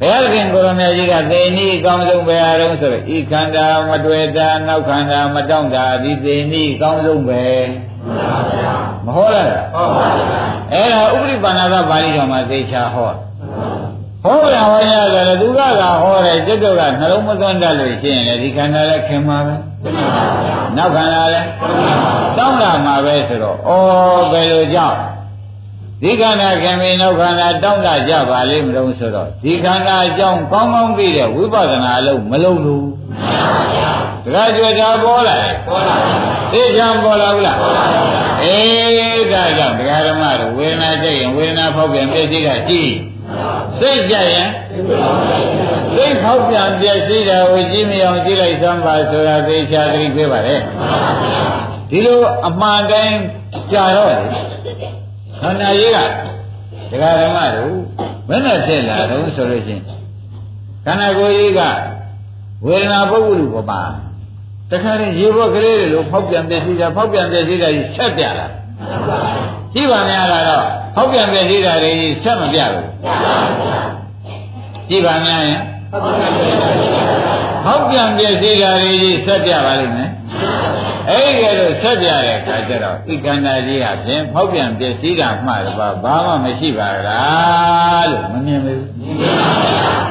ဘုရားခင်ကိုရမကြီးကသေနည်းအကောင်းဆုံးပဲအားလုံးဆိုတော့ဤခန္ဓာမတွေ့တာနောက်ခန္ဓာမတောင့်တာဒီသေနည်းအကောင်းဆုံးပဲမဟုတ်လားဟုတ်ပါဘူးအဲ့ဒါဥပရိပါဏသပါဠိတော်မှာသေချာဟောဟောပြန်ဟောရတယ်သူကကဟောတယ် ကျွတ်တော့ကနှလုံးမသွန်းတတ်လို့ရှိရင်လေဒီခန္ဓာလည်းခင်မှာပဲနောက်ခန္ဓာလည်းတောင်းတာမှာပဲဆိုတော့ဩဘယ်လိုကြောင့်ဒီခန္ဓာခင်မင်းနောက်ခန္ဓာတောင်းတကြပါလိမ့်မလို့ဆိုတော့ဒီခန္ဓာအကြောင်းကောင်းကောင်းသိတဲ့ဝိပဿနာအလုံးမလုံးလို့တခါကြွတာပေါ်လာတယ်ပေါ်လာပါသိချမ်းပေါ်လာဘူးလားပေါ်လာပါအေးဒါကြောင့်ဒကာဓမ္မတို့ဝေဒနာကြိတ်ရင်ဝေဒနာဖောက်ပြန်ပြည့်စည်တာကြည့်စိတ်ကြရင် စိတ်ဖောက်ပြန်ပြည့်စည်တာကိုကြည့်မအောင်ကြည့်လိုက်သမ်းပါဆိုတာသိချာသတိပေးပါလေဒီလိုအမှန်တိုင်းကြာတော့လေခန္ဓာကြီးကဒကာဓမ္မတို့ဘယ်နဲ့ဖြစ်လာတော့ဆိုလို့ချင်းခန္ဓာကိုယ်ကြီးကဝေဒနာပုဂ္ဂိုလ်ကိုပါတခါရင်ရေဘောကလေးတွေလိုဖောက်ပြန်ပြည့်စည်တာဖောက်ပြန်ပြည့်စည်တာကြီးဆက်ပြလာကြည့်ပါများလာတော့ဖောက်ပြန်ပြည့်စည်တာတွေဆက်မပြဘူးကြည့်ပါများရင် ဖောက်ပြန်ပြည့်စည်တာတွေကြီးဆက်ပြပါလိမ့်မယ်အဲ့ဒီလိုဆက်ပြတဲ့အခါကျတော့ဤကန္တာကြီးဟာဖြင့်ဖောက်ပြန်ပြည့်စည်တာမှတပါဘာမှမရှိပါလားလို့မမြင်ဘူး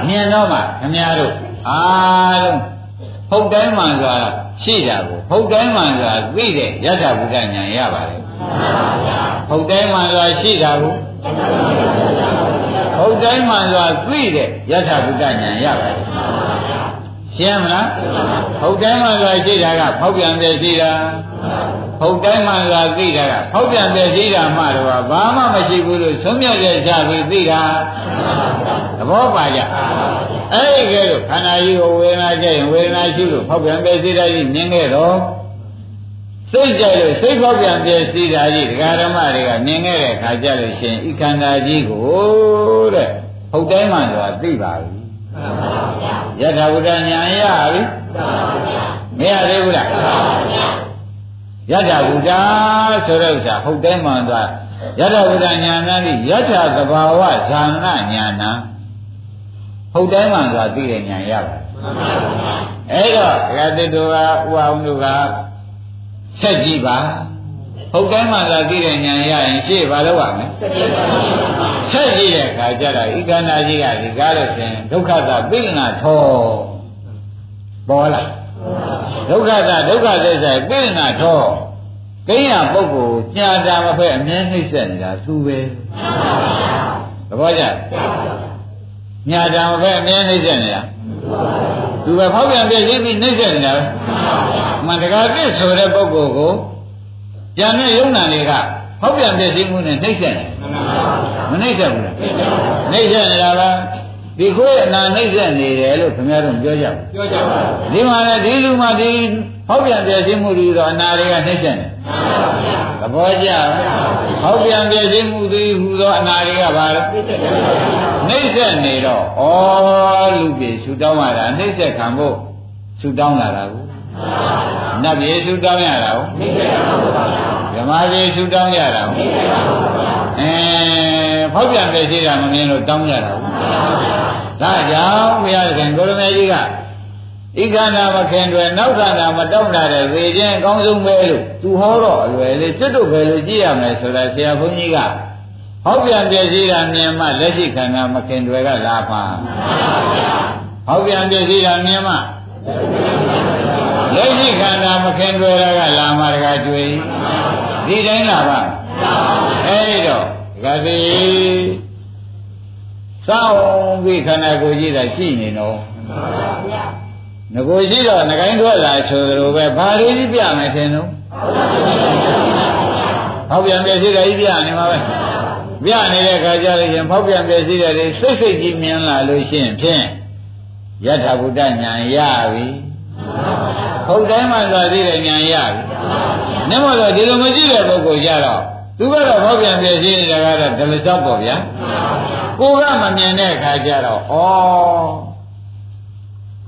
မြင်တော့မှခင်ဗျားတို့အားလုံးဟုတ်တိုင်းမှန်စွာရှိတာကိုဟုတ်တိုင်းမှန်စွာသိတဲ့ယတ္ထဘုဒ္ဓဉာဏ်ရပါတယ်ဟုတ်တိုင်းမှန်စွာရှိတာကို ဟုတ်တိုင်းမှန်စွာသိတဲ့ယတ္ထဘုဒ္ဓဉာဏ်ရပါတယ်ရှင်းမလားဟုတ်တိုင်းမှန်စွာရှိတာကဖောက်ပြန်တယ်ရှိတာဟုတ်တိုင်းမှန်စွာသိတာကဖောက်ပြန်တယ်ရှိတာမှတော့ဘာမှမရှိဘူးလို့သုံးမြတ်တဲ့ချပြီးသိတာသဘောပါကြအဲ့ဒီကဲလို့ခန္ဓာကြီးကိုဝေဒနာကြရင်ဝေဒနာရှိလို့ဖောက်ပြန်တယ်ရှိတာကြီးမြင်ခဲ့တော့ စိတ်ကြိုက်လို့စိတ်ဖောက်ပြန်ပြည့်စည်တာကြီးဒကာဓမ္မတွေကမြင်ခဲ့တဲ့ခါကြလို့ရှင်ဤခန္ဓာကြီးကိုတဲ့ဟုတ်တိုင်းမှဆိုတာသိပါပြီယထာဘုဒ္ဓဉာဏ်ရပြီမရသေးဘူးလားယထာဘုဒ္ဓဆိုတဲ့ဥစ္စာဟုတ်တိုင်းမှဆိုတာယထာဘုဒ္ဓဉာဏ်နဲ့ယထာသဘာဝဇာနာဉာဏ်ဟုတ်တိုင်းမှဆိုတာသိတဲ့ဉာဏ်ရပါအဲ့တော့ဒကာတိတို့ကဥအောင်တို့က ဆက်ကြည့်ပါဟုတ်တိုင်းမှသာသိတဲ့ဉာဏ်ရရင်ရှေ့ဘာလို့ရမလဲဆက်ကြည့်တဲ့အခါကျတော့ဤကန္နာကြီးကဒီကားလို့ရှင်ဒုက္ခသာပိဏထောပေါ်လာဒုက္ခသာဒုက္ခသစ္စာပိဏထောကိညာပုဂ္ဂိုလ်ညာတာမဖက်အမြဲနှိမ့်ဆက်နေတာသူပဲသဘောကျ ညာတာမဖက်အမြဲနှိမ့်ဆက်နေတာသူပဲဖောက်ပြန်ပြည့်စည်ပြီးနှိမ့်ဆက်နေတာမှန်တကားပြည့်ဆိုတဲ့ပုဂ္ဂိုလ်ကိုကြံတဲ့ယုံနာတွေကဟောက်ပြန်ပြည့်စည်မှုနဲ့နှိမ့်ဆက်တယ်မနှိမ့်ဆက်ဘူးလားနှိမ့်ဆက်နေတာပါ ဒီခွေးအနာနှိမ့်ဆက်နေတယ်လို့ခင်ဗျားတို့ပြောကြပါပြောကြပါဒီမှာလည်းဒီလူမှဒီဟောက်ပြန်ပြည့်စည်မှုတွေတော့အနာတွေကနှိမ့်ဆက်နေသဘောကျဟောက်ပြန်ပြည့်စည်မှုတွေဟူသောအနာတွေကဘာလဲနှိမ့်ဆက်နေတော့ဩလူပြေဆူတောင်းရတာနှိမ့်ဆက်ခံဖို့ဆူတောင်းလာတာကိုနတ်ပြေဆူတောင်းရတာကိုဓမ္မပြေဆူတောင်းရတာကိုအဲဖောက်ပြန်ပြည့်စည်တာမမြင်လို့တောင်းရတာကို ဒါကြောင့်ဘုရားရှင်ကိုရမေကြီးကဣခန္ဓာမခင်တွေနောက်ခန္ဓာမတောက်တာတဲ့သေခြင်းအကောင်းဆုံးပဲလို့သူဟောတော့အလွယ်လေးကျွတ်တို့ပဲလို့ကြည့်ရမယ်ဆိုတာဆရာဘုန်းကြီးကဟောပြန်ပြည့်စည်တာမြင်မှလက်ရှိခန္ဓာမခင်တွေကလာပါဟောပြန်ပြည့်စည်တာမြင်မှလက်ရှိခန္ဓာမခင်တွေကလာမှတကားတွေ့ဒီတိုင်းလာပါအဲဒီတော့ဒကာ စီစောင်းပြီးခန္ဓာကိုယ်ကြီးတာရှိနေတော့ငကိုရှိတော့ငကိုင်းထွက်လာဆိုသလိုပဲဘာတွေကြီးပြမယ်ထင်တော့ဟောက်ပြန်ပြည့်စည်တာကြီးပြနေမှာပဲပြနေတဲ့ခါကျလို့ရှင်ဖောက်ပြန်ပြည့်စည်တဲ့တွေစိတ်စိတ်ကြီးမြင်လာလို့ရှိရင်ဖြင့်ယထာဘုဒ္ဓဉာဏ်ရပြီဟုတ်တိုင်းမှသာသိတဲ့ဉာဏ်ရပြီနမောတော့ဒီလိုမရှိတဲ့ပုဂ္ဂိုလ်ကြတော့သူကတော့ဖောက်ပြန်ပြည့်စည်နေတာကတော့ဒလကြောက်ပေါ့ဗျာ ကိုကမမြင်တဲ့အခါကျတော့ဩ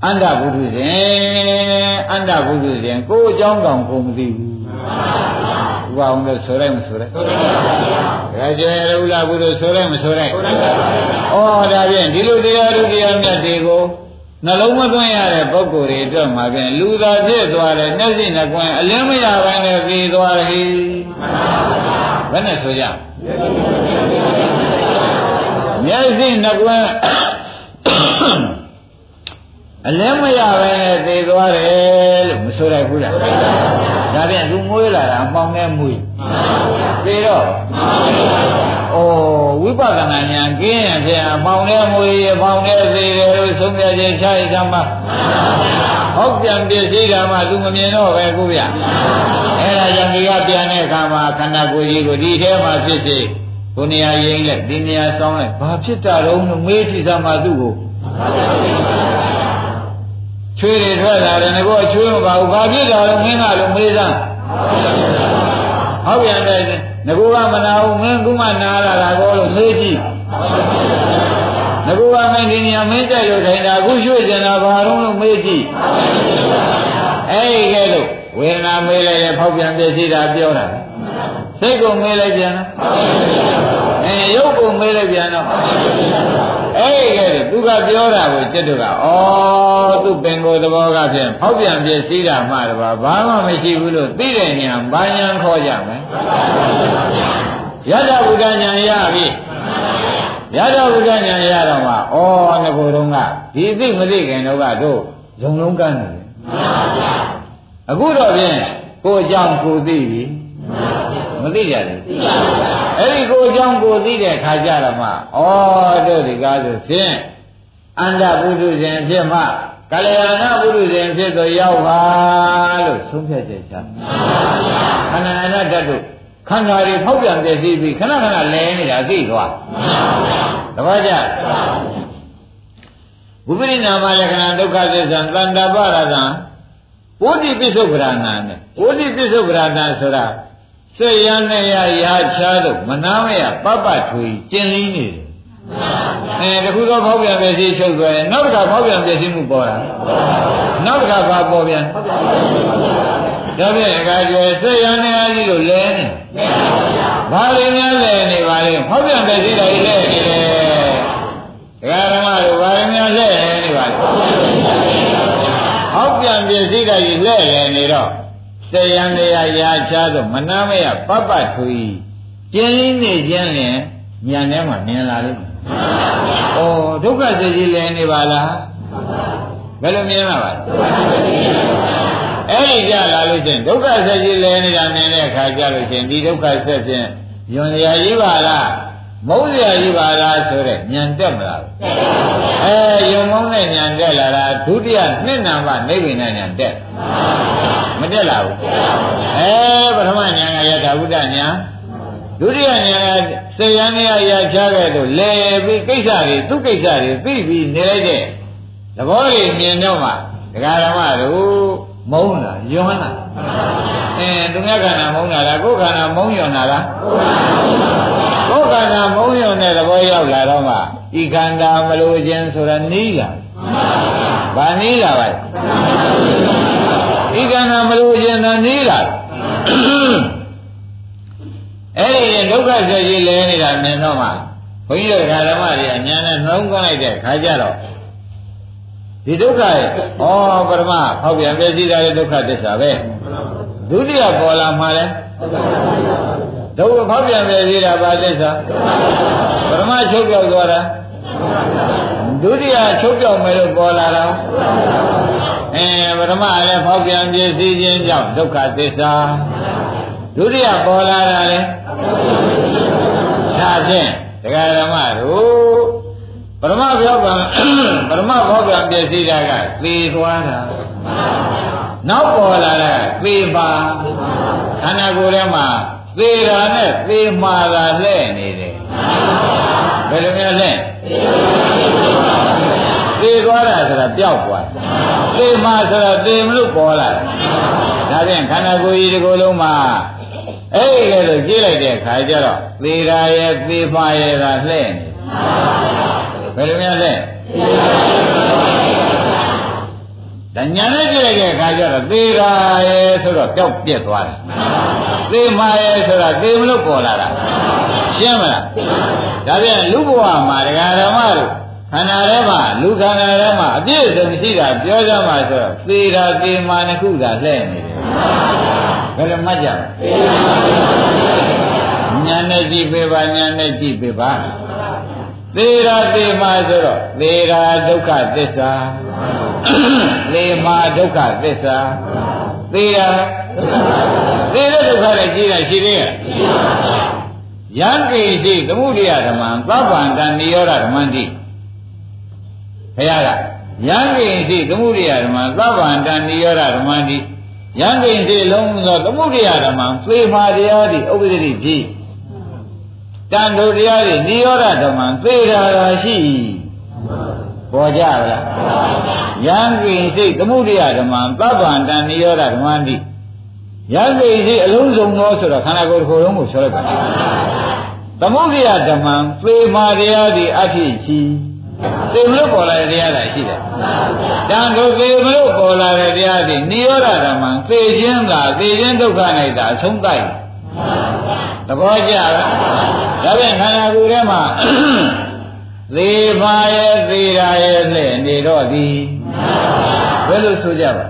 အန္တဘုဒ္ဓဇင်အန္တဘုဒ္ဓဇင်ကိုအကြောင်းတောင်ကိုမသိဘူးဥပအောင်လို့ဆိုလိုက်မဆိုလိုက်ဆိုလိုက်ပါဗျာဒါကျေရဥလာဘုဒ္ဓဆိုလိုက်မဆိုလိုက်ဆိုလိုက်ပါဗျာဩဒါဖြင့်ဒီလိုတရားတို့တရားမြတ်တွေကိုနှလုံးမသွင်းရတဲ့ပုဂ္ဂိုလ်တွေအတွက်မှာဖြင့်လူသာဖြစ်သွားတယ်မျက်စိနှကွင်းအလင်းမရဘဲနဲ့ပြီးသွားတယ်ဘယ်နဲ့ဆိုကြ မျက်စိနှကွင်းအလင်းမရပဲနဲ့သေသွားတယ်လို့မဆိုရဘူးလားဒါပြန်သူမွေးလာတာအပေါင်းနဲ့မွေးသေတော့ဩဝိပဿနာဉာဏ်ကင်းရင်ဖြင့်အပေါင်းနဲ့မွေးအပေါင်းနဲ့သေတယ်လို့သုံးပြခြင်းချရကမှာဟုတ်ပြန်ပြည့်စည်တာမှသူမမြင်တော့ပဲကိုဗျအဲ့ဒါကြောင့်ဒီကပြန်တဲ့အခါမှာခန္ဓာကိုယ်ကြီးကိုဒီထဲမှာဖြစ်စေ ကိုနေရာရင်လက်ဒီနေရာဆောင်းလိုက်ဘာဖြစ်တာတော့မေးကြည့်သမှာသူ့ကိုချွေးတွေထွက်လာတယ်ငါကချွေးမပါဘူးဘာဖြစ်တာလဲမင်းကလို့မေးစမ်းဟုတ်ပြန်တယ်ငါကမနာဘူးမင်းကမှနာလာတာကောလို့မေးကြည့်ငါကမင်းဒီနေရာမင်းတက်လို့ထိုင်တာအခုရွှေ့ကျင်တာဘာလို့လို့မေးကြည့်အဲ့ဒီကဲလို့ဝေဒနာမေးလိုက်ရင်ဖောက်ပြန်ပြည့်စည်တာပြောတာ စိတ်ကိုမေးလိုက်ပြန်တော့အဲရုပ်ကိုမေးလိုက်ပြန်တော့အဲ့ဒီကဲသူကပြောတာကိုจิตတို့ကဩသူပင်ကိုသဘောကဖြင့်ဖောက်ပြန်ပြည့်စည်တာမှတပါဘာမှမရှိဘူးလို့သိတဲ့ညာဘာညာခေါ်ကြမယ်ယတဗုဒ္ဓညာရပြီရတဗုဒ္ဓညာရတော့မှဩငကိုယ်တော့ကဒီသိမသိခင်တော့ကတို့ဇုံလုံးကန်းနေတယ်အခုတော့ဖြင့်ကိုအကြောင်းကိုသိပြီ မသိကြဘူးအဲ့ဒီကိုအကြောင်းကိုသိတဲ့ခါကြတော့မှဩတို့ဒီကားဆိုဖြင့်အန္တပုထုဇဉ်ဖြစ်မှကလျာဏပုထုဇဉ်ဖြစ်တော့ရောက်ပါလို့ဆုံးဖြတ်ချက်ချခန္ဓာအနတ္တတို့ခန္ဓာတွေဖောက်ပြန်ပြည့်စည်ပြီးခဏခဏလဲနေတာသိသွားတပည့်ကြဘုပ္ပရိနာမလက္ခဏာဒုက္ခသစ္စာတန္တပရဇံဝိတိပစ္စုပ္ပရာဏနဲ့ဝိတိပစ္စုပ္ပရာဏဆိုတာ စိတ်ရနဲ့ရရာချားတော့မနာမရပပထွေကျင်လင်းနေတယ်အဲတခုတော့ဖောက်ပြန်ပြည့်စည်ချုပ်သွားရင်နောက်တစ်ခါဖောက်ပြန်ပြည့်စည်မှုပေါ်တာနောက်တစ်ခါဘာပေါ်ပြန်ဒါဖြင့်အခါကျစိတ်ရနဲ့အားကြီးလို့လဲနေဘာလို့များလဲနေပါလဲဖောက်ပြန်ပြည့်စည်တာကြီးလဲနေတယ်ဒကာဓမ္မတို့ဘာလို့များလဲနေပါလဲဟောက်ပြန်ပြည့်စည်တာကြီးလဲလဲနေတော့ စေယံတရားရာချားတော့မနာမရပပထွေကျင်းနေခြင်းလင်ဉာဏ်ထဲမှာမြင်လာလိမ့်မယ်။ဩဒုက္ခစိတ်ကြီးလည်းနေပါလား။ဘယ်လိုမြင်လာပါလဲ။အဲ့ဒီကြလာလို့ချင်းဒုက္ခစိတ်ကြီးလည်းနေတာမြင်တဲ့အခါကျလို့ချင်းဒီဒုက္ခဆက်ဖြင့်ယွန်ရာကြီးပါလားမုန်းရာကြီးပါလားဆိုတဲ့ဉာဏ်တက်မလား။အဲယုံမုန်းတဲ့ဉာဏ်တက်လာတာဒုတိယနှစ်နံပါတ်နိဗ္ဗာန်ဉာဏ်တက်။ မတက်လာဘူးအဲပထမဉာဏ်ကယထာဘုဒ္ဓဉာဏ်ဒုတိယဉာဏ်ကစေယန္တရားရချခဲ့လို့လဲပြီးကိစ္စတွေသူ့ကိစ္စတွေသိပြီးနေလိုက်တဲ့သဘောတွေမြင်တော့မှဒကာဓမ္မတို့မုန်းတာယွန်းတာအင်းသူများခန္ဓာမုန်းတာလားကိုယ်ခန္ဓာမုန်းယွန်းတာလားကိုယ်ခန္ဓာမုန်းယွန်းတဲ့သဘောရောက်လာတော့မှဤခန္ဓာမလို့ခြင်းဆိုတာနီးလာဘာနီးလာပါလဲဤခ န္ဓာမလို့ခြင်းသာနီးလာအဲ့ဒီဒုက္ခဆက်ကြီးလဲနေတာမြင်တော့မှဘုန်းကြီးတို့ဓမ္မတွေအများနဲ့နှုံးကွန်းလိုက်တဲ့ခါကျတော့ဒီဒုက္ခရဲ့ဩပရမဟောက်ပြန်ပြည့်စည်တာတဲ့ဒုက္ခသစ္စာပဲဒုတိယပေါ်လာမှလည်းဒုက္ခဟောက်ပြန်ပြည့်စည်တာဘာသစ္စာပရမချုပ်ပြောက်သွားတာ ဒုတိယချုပ်ပြောက်မယ်လို့ပေါ်လာတော့အဲပရမလည်းဖောက်ပြန်ပြည့်စည်ခြင်းကြောင့်ဒုက္ခသစ္စာဒုတိယပေါ်လာတာလေဒါဖြင့်တရားဓမ္မတို့ပရမဘောကံပရမဘောကံပြည့်စည်တာကသေသွားတာနောက်ပေါ်လာတာသေပါခန္ဓာကိုယ်ထဲမှာသေတာနဲ့သေမှားတာလှဲ့နေတယ်ဘယ်လိုများလဲသေ သွားတာဆိုတာပျောက်သွားသေမှားဆိုတာသေမလို့ပေါ်လာတယ်ဒါဖြင့်ခန္ဓာကိုယ်ကြီးဒီကိုယ်လုံးမှာအဲ့ဒီလိုကြည့်လိုက်တဲ့အခါကျတော့သေတာရဲ့သေမှားရဲ့တာလှဲ့နေဘယ်လိုများလဲဒါညာနဲ့ကြည့်လိုက်တဲ့အခါကျတော့သေတာရဲ့ဆိုတော့ပျောက်ပြက်သွားတယ်သေမှားရဲ့ဆိုတာသေမလို့ပေါ်လာတာရှင်းမလားဒါပြန်လူဘဝမှာတရားဓမ္မတို့ ခန္ဓာထဲမှာလူခန္ဓာထဲမှာအပြည့်အစုံရှိတာပြောကြမှာဆိုတော့သေတာသေမှားနှစ်ခုသာလှဲ့နေတယ်ဘယ်လိုမှတ်ကြမလဲညာနဲ့ကြည့်ပေးပါညာနဲ့ကြည့်ပေးပါသေရာသေမာဆိုတော့သေရာဒုက္ခသစ္စာသေမာဒုက္ခသစ္စာသေရာသေတဲ့ဒုက္ခနဲ့ကြည့်လိုက်ရှိသေးရဲ့ယံကိတိသမှုရိယဓမ္မံသဗ္ဗန္တနိရောဓဓမ္မံတိ ဘုရားကယံကိတိသမှုရိယဓမ္မံသဗ္ဗန္တနိရောဓဓမ္မံတိယံကိတိလုံးသောသမှုရိယဓမ္မံသေမာတရားတိဥပ္ပဒိဖြစ်တန်တို့တရားတွေနိရောဓဓမ္မသေတာရာရှိပေါ်ကြလားယံကိစိတ်သမုဒိယဓမ္မသဗ္ဗန္တနိရောဓဓမ္မတိယံကိစိတ်အလုံးစုံသောဆိုတော့ခန္ဓာကိုယ်တစ်ခုလုံးကိုဆိုလိုက်ပါသမုဒိယဓမ္မသေမာတရားတွေအဖြစ်ရှိ သေမလို့ပေါ်လာတဲ့တရားတွေရှိတယ်တန်တို့သေမလို့ပေါ်လာတဲ့တရားတွေနိရောဓဓမ္မသေခြင်းသာသေခြင်းဒုက္ခ၌သာအဆုံးတိုက်သဘောကျလားဒါပြန်ခန္ဓာကိုယ်ထဲမှာသေပါရဲ့သေရာရဲ့နဲ့နေတော့သည်ဘယ်လိုဆိုကြပါ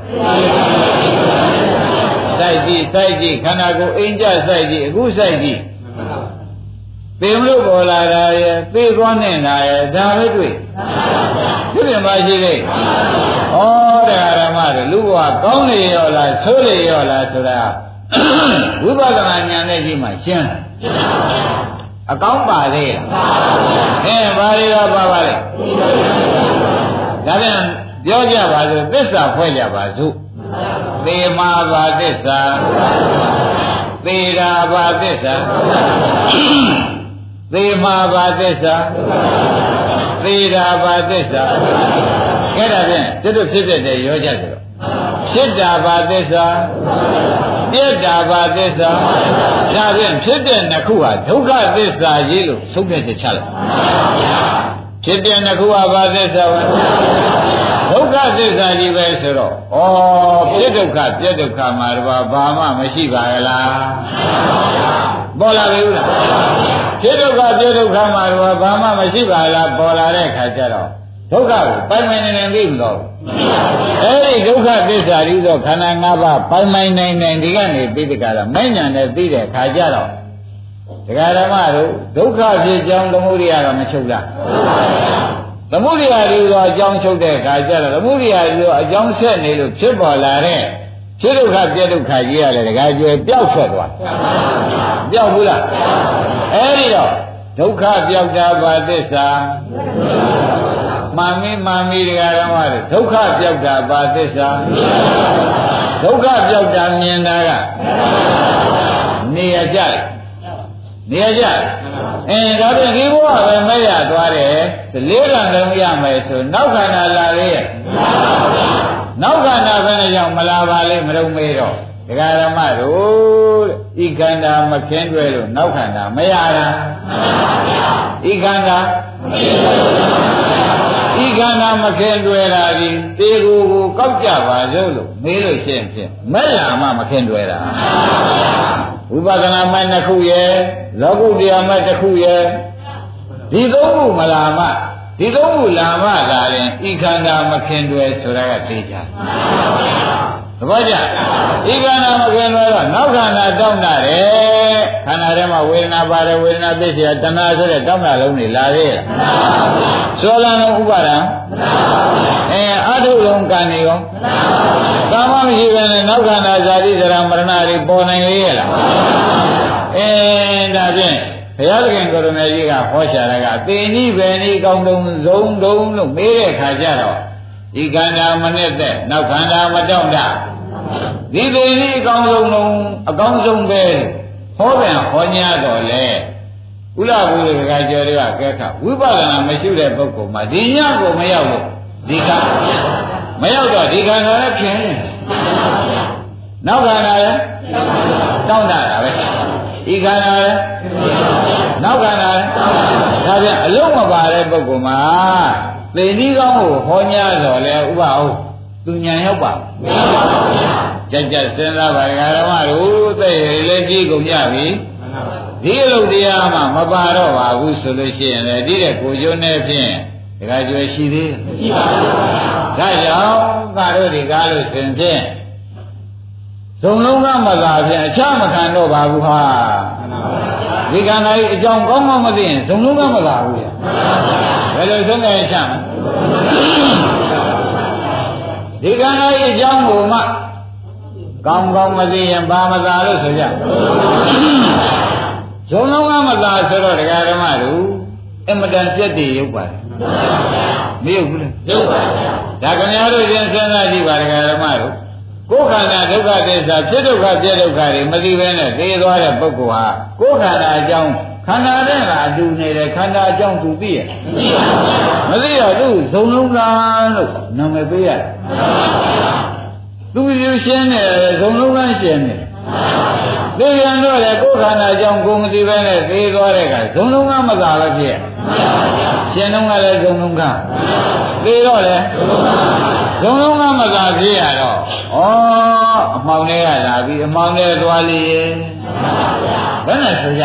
စိုက်ကြည့်စိုက်ကြည့်ခန္ဓာကိုယ်အိမ်ကြစိုက်ကြည့်အခုစိုက်ကြည့် သေမလို့ပေါ်လာတာရဲ့သေသွားနေတာရဲ့ဒါပဲတွေ့ဒီပြင်ပါရှိသေးဩတရားဓမ္မတွေလူဘဝကောင်းလေရောလားဆိုးလေရောလားဆိုတာဝိပဿနာဉာဏ်နဲ့ကြည့်မှရှင်းအကောင်းပါလေအဲဘာတွေကပါပါလဲဒါပြန်ပြောကြပါစို့သစ္စာဖွဲ့ကြပါစို့သေမာပါသစ္စာသေရာပါသစ္စာ သေမာပါသစ္စာသေရာပါသစ္စာအဲ့ဒါဖြင့်တို့ဖြစ်တဲ့ရောကြတယ်ဖြစ်တာပါသစ္စာပြက်တာပါသစ္စာဒါဖြင့်ဖြစ်တဲ့နှစ်ခုဟာဒုက္ခသစ္စာကြီးလို့သုံးဖြတ်ချက်ချလိုက်ဖြစ်တဲ့နှစ်ခုဟာဘာသစ္စာပါဒုက္ခသစ္စာကြီးပဲဆိုတော့ဩဖြစ်ဒုက္ခပြက်ဒုက္ခမှာတော့ဘာမှမရှိပါကလားပေါ်လာပြီလား ဖြစ်ဒုက္ခပြက်ဒုက္ခမှာတော့ဘာမှမရှိပါလားပေါ်လာတဲ့ခါကျတော့ဒုက္ခကိုပိုင်ပိုင်နေနေသိမလို့အဲ့ဒီဒုက္ခသစ္စာရီသောခန္ဓာ၅ပါးပိုင်ပိုင်နိုင်နိုင်ဒီကနေပြီးတကလားမိုင်းညာနဲ့သိတဲ့ခါကျတော့ဒကာဓမ္မတို့ဒုက္ခဖြစ်ကြောင်းသမုဒိယကမချုပ်လားသမုဒိယရီသောအကြောင်းချုပ်တဲ့ခါကျတော့သမုဒိယရီသောအကြောင်းဆက်နေလို့ဖြစ်ပေါ်လာတဲ့ဖြစ်ဒုက္ခပြဒုက္ခကြီးရတယ်ဒကာကျွယ်ပျောက်ထွက်သွားပျောက်ဘူးလား အဲ့ဒီတော့ဒုက္ခပျောက်တာပါသစ္စာမာမီမာမီတရားတော်မှာဒုက္ခပြောက်တာပါသစ္စာဒုက္ခပြောက်တာမြင်တာကနေရကြတယ်နေရကြအင်းဒါဖြင့်ဒီဘဝပဲမဲ့ရသွားတယ်လေးကံလုံးရမယ်ဆိုနောက်ခန္ဓာလာလေရဲ့နောက်ခန္ဓာဘယ်နဲ့ကြောင့်မလာပါလေမရုံမေးတော့ ဒကာရမတို့တဲ့ဤခန္ဓာမခင်းတွဲလို့နောက်ခန္ဓာမရတာဤခန္ဓာဤခန္ဓာမခင်းတွဲတာဒီတေကိုကိုကောက်ကြပါစို့လို့မေးလို့ရှင်းဖြင့်မဲ့လာမှမခင်းတွဲတာဝိပဿနာမဲ့နှစ်ခုရဲ့လောကုတ္တရာမဲ့တစ်ခုရဲ့ဒီသုံးခုမလာမှဒီသုံးခုလာမှသာရင်ဤခန္ဓာမခင်တွယ်ဆိုတာကသိကြ သဘောကျဤခန္ဓာမခင်တွယ်တော့နောက်ခန္ဓာတောင်းတာတယ်ခန္ဓာထဲမှာဝေဒနာပါတယ်ဝေဒနာသိเสียတဏှာဆိုတဲ့တောင်းတာလုံးတွေလာသေးလားသောလံလုံးဥပါဒံအဲအထုလုံးကံနေရောကာမမရှိဘဲနဲ့နောက်ခန္ဓာဇာတိဇရာမရဏတွေပေါ်နိုင်လေရဲ့လားအဲဒါဖြင့်ဘုရားသခင်ကိုရမေကြီးကဟောချတာကသေနိဗေနိကောင်းတုံဇုံတုံလို့မေးတဲ့ခါကျတော့ဒီခန္ဓာမနဲ့တဲ့နောက်ခန္ဓာမတောင့်တ ဒီသေနိအကောင်းဆုံးလုံးအကောင်းဆုံးပဲဟောပြန်ဟောညာတော့လေဥလဘုရားကကြော်တွေကကဲခဝိပဿနာမရှိတဲ့ပုဂ္ဂိုလ်မှာဒီညကိုမရောက်လို့ဒီခါမရောက်တော့ဒီခန္ဓာလည်းဖြစ်နေနောက်ခန္ဓာလည်းတောင့်တတာပဲဒီခန္ဓာလည်းနောက်ခန္ဓာလည်းဒါပြန်အလုံးမပါတဲ့ပုဂ္ဂိုလ်မှာသေနည်းကောင်းကိုဟောညာတော်လဲဥပအောင် သူညာရောက်ပါမရပါဘူးဗျာကြက်ကြက်စဉ်းစားပါဓမ္မတို့သိရလည်းကြည့်ကုန်ကြပြီဒီအလုပ်တရားမှမပါတော့ပါဘူးဆိုလို့ရှိရင်လည်းဒီတဲ့ကိုကျိုးနဲ့ဖြင့်ဒကာကျွယ်ရှိသေးမရှိပါဘူးဒါကြောင့်ကာတို့ဒီကားလို့ရှင်ဖြင့်ဇုံလုံးကမသာဖြင့်အခြားမခံတော့ပါဘူးဟာဒီကံတိုင်းအကြောင်းကောင်းမှမသိရင်ဇုံလုံးကမသာဘူးလေဘယ်လိုဆုံးနေချမ်း ဒီကံတိုင်းအကြောင်းကိုမှကောင်းကောင်းမသိရင်ဘာမသာလို့ဆိုကြဇုံလုံးကမသာဆိုတော့တရားဓမ္မတို့အမတန်ပြက်တည်ရုပ်ပါတယ်မရုပ်ဘူးလေရုပ်ပါဗျာဒါခင်ဗျားတို့ရင်စဉ်းစားကြည့်ပါတရားဓမ္မတို့ကိုယ်ခန္ဓာဒုက္ခသစ္စာဖြစ်ဒုက္ခပြည့်ဒုက္ခတွေမသိဘဲနဲ့သိသွားတဲ့ပုဂ္ဂိုလ်ဟာကိုယ်ခန္ဓာအကြောင်း ခန္ဓာနဲ့ကအတူနေတယ်ခန္ဓာအကြောင်းသူသိရမသိတော့သူဇုံလုံးလားလို့နာမည်ပေးရတယ်သူယူရှင်းတယ်ဇုံလုံးလားရှင်းတယ်သိရင်တော့လေကိုယ်ခန္ဓာအကြောင်းကိုမသိဘဲနဲ့သိသွားတဲ့ကဇုံလုံးကမသာပဲဖြစ်ရှင်းတော့ကလည်းဇုံလုံးကသိတော့လေဇုံလုံးက လုံးလုံးကမသာသေးရတော့ဩအမှောင်တွေကလာပြီးအမှောင်တွေသွားလေဘယ်နဲ့ဆိုကြ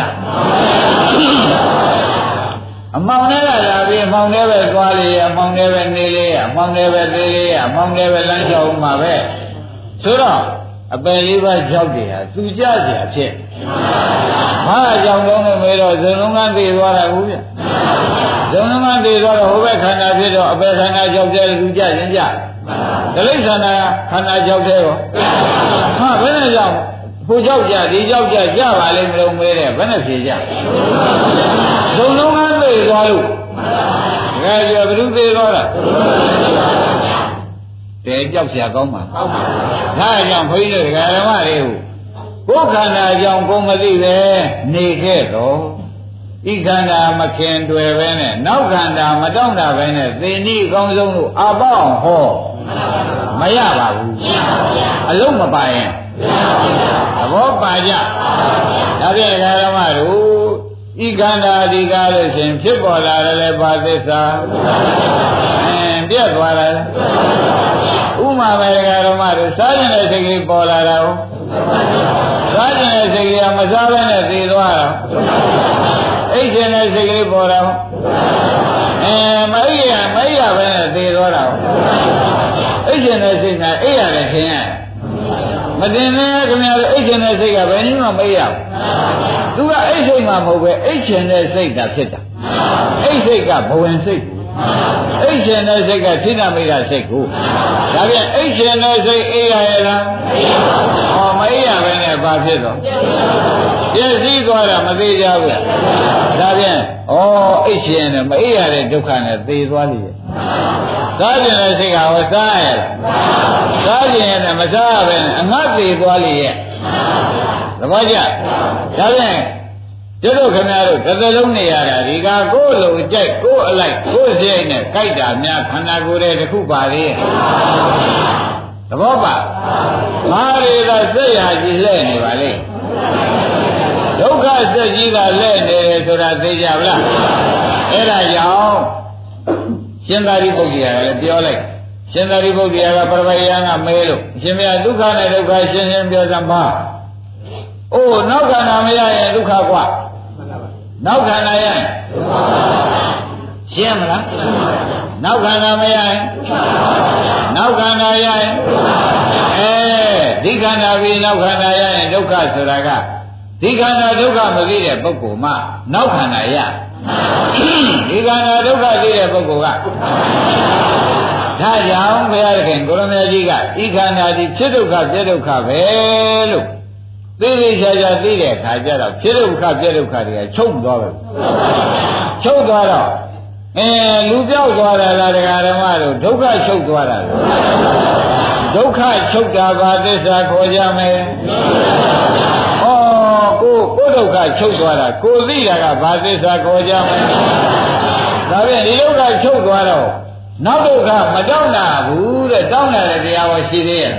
အမှောင်တွေကလာပြီးအမှောင်တွေပဲသွားလေအမှောင်တွေပဲနေလေအမှောင်တွေပဲသေးလေအမှောင်တွေပဲလမ်းကြောက်မှာပဲဆိုတော့အပယ်လေးပါးကြောက်တယ်ဟာသူကြကြဖြစ်ဘာကြောင့်လုံးလို့မေးတော့ဇုံလုံးကသေသွားတာဘူးဗျဇုံလုံးကသေသွားတော့ဟိုဘက်ခန္ဓာဖြစ်တော့အပယ်ခန္ဓာကြောက်တယ်လူကြရင်ကြ ဒလိခန္ဓာခန္ဓာကြောက်တယ်ရောဟာဘယ်နဲ့ကြောင့်ဟိုကြောက်ကြဒီကြောက်ကြကြပါလိမ့်မလို့မဲတဲ့ဘယ်နဲ့ဖြေကြဇုံလုံးကသိသွားလို့ငါကြောဘယ်သူသိသွားတာတဲကြောက်เสียကောင်းပါကောင်းပါဒါကြောင့်ဘုန်းကြီးတို့ဓမ္မတွေကိုကိုယ်ခန္ဓာကြောင့်ကိုမသိပဲနေခဲ့တော့ဤခန္ဓာမခင်တွေ့ပဲနဲ့နောက်ခန္ဓာမတောင့်တာပဲနဲ့သေနည်းအကောင်းဆုံးလို့အပေါင်းဟော မရပါဘူးအလုံးမပါရင်သဘောပါကြဒါဖြင့်ဓမ္မတို့ဤခန္ဓာဒီကားလို့ရှင်ဖြစ်ပေါ်လာတယ်လေဘာသစ္စာအင်းပြတ်သွားတယ်ဥမာပဲဓမ္မတို့စားကျင်တဲ့စိတ်ကလေးပေါ်လာတာဟုတ်စားကျင်တဲ့စိတ်ကလေးကမစားဘဲနဲ့သိသွားတာအိတ်ကျင်တဲ့စိတ်ကလေးပေါ်တာဟုတ်အဲမအိရမအိရပဲနဲ့သိသွားတာဟုတ် အိတ်ကျင်တဲ့စိတ်ကအိပ်ရတယ်ခင်ဗျမတင်နဲ့ခင်ဗျားတို့အိတ်ကျင်တဲ့စိတ်ကဘယ်နည်းမှမအိပ်ရဘူးသူကအိတ်စိတ်မှမဟုတ်ပဲအိတ်ကျင်တဲ့စိတ်ကဖြစ်တာအိတ်စိတ်ကဘဝင်စိတ် အိတ်ရှင်တဲ့စိတ်ကထိနာမိတာစိတ်ကိုဒါပြန်အိတ်ရှင်တဲ့စိတ်အေးရရဲ့လားဟောမအေးရပဲနဲ့ဘာဖြစ်တော့ပြည့်စည်သွားတာမသေးကြဘူးဒါပြန်ဩအိတ်ရှင်နဲ့မအေးရတဲ့ဒုက္ခနဲ့သေသွားလိမ့်ရဲ့စားကျင်တဲ့စိတ်ကဟောစားရလားစားကျင်ရဲ့မစားရပဲနဲ့အငတ်သေသွားလိမ့်ရဲ့သဘောကျဒါပြန် ကျတို့ခမရတို့တစ်သလုံးနေရတာဒီကကိုယ်လိုကြိုက်ကိုယ်အလိုက်ကိုယ်စိတ်နဲ့ကြိုက်တာများခန္ဓာကိုယ်ရဲ့တစ်ခုပါလေသဘောပါမာရီကစိတ်ဟာကြီးလဲနေပါလေဒုက္ခစိတ်ကြီးကလဲနေတယ်ဆိုတာသိကြဗလားအဲ့ဒါကြောင့်ရှင်သာရိပုတ္တရာကလည်းပြောလိုက်ရှင်သာရိပုတ္တရာကပရမယံကမဲလို့ရှင်မြတ်ဒုက္ခနဲ့ဒုက္ခရှင်းရှင်းပြောစမ်းပါအိုးနောက်ခန္ဓာမရရင်ဒုက္ခကွာ နောက်ခန္ဓာရရင်ရှင်းမလားနောက်ခန္ဓာမရရင်နောက်ခန္ဓာရရင်အဲဒီခန္ဓာပြီးနောက်ခန္ဓာရရင်ဒုက္ခဆိုတာကဒီခန္ဓာဒုက္ခမသိတဲ့ပုဂ္ဂိုလ်မှနောက်ခန္ဓာရဒီခန္ဓာဒုက္ခသိတဲ့ပုဂ္ဂိုလ်ကဒါကြောင့်ဘုရားခင်ကိုရမေကြီးကဤခန္ဓာဒီဖြစ်ဒုက္ခပြဒုက္ခပဲလို့ သိသိချာချာသိတဲ့အခါကျတော့ဖြစ်ဒုက္ခပြဒုက္ခတွေကချုပ်သွားပဲချုပ်သွားတော့အဲလူပြောက်သွားတာလားတရားဓမ္မတို့ဒုက္ခချုပ်သွားတာလားဒုက္ခချုပ်တာဘာသစ္စာခေါ်ကြမယ်ဩကိုကိုဒုက္ခချုပ်သွားတာကိုသိတာကဘာသစ္စာခေါ်ကြမယ်ဒါဖြင့်ဒီဒုက္ခချုပ်သွားတော့ နောက်ဒုက္ခမတောင်းတာဘူးတဲ့တောင်းတာတဲ့တရားဟောရှိသေးရဲ့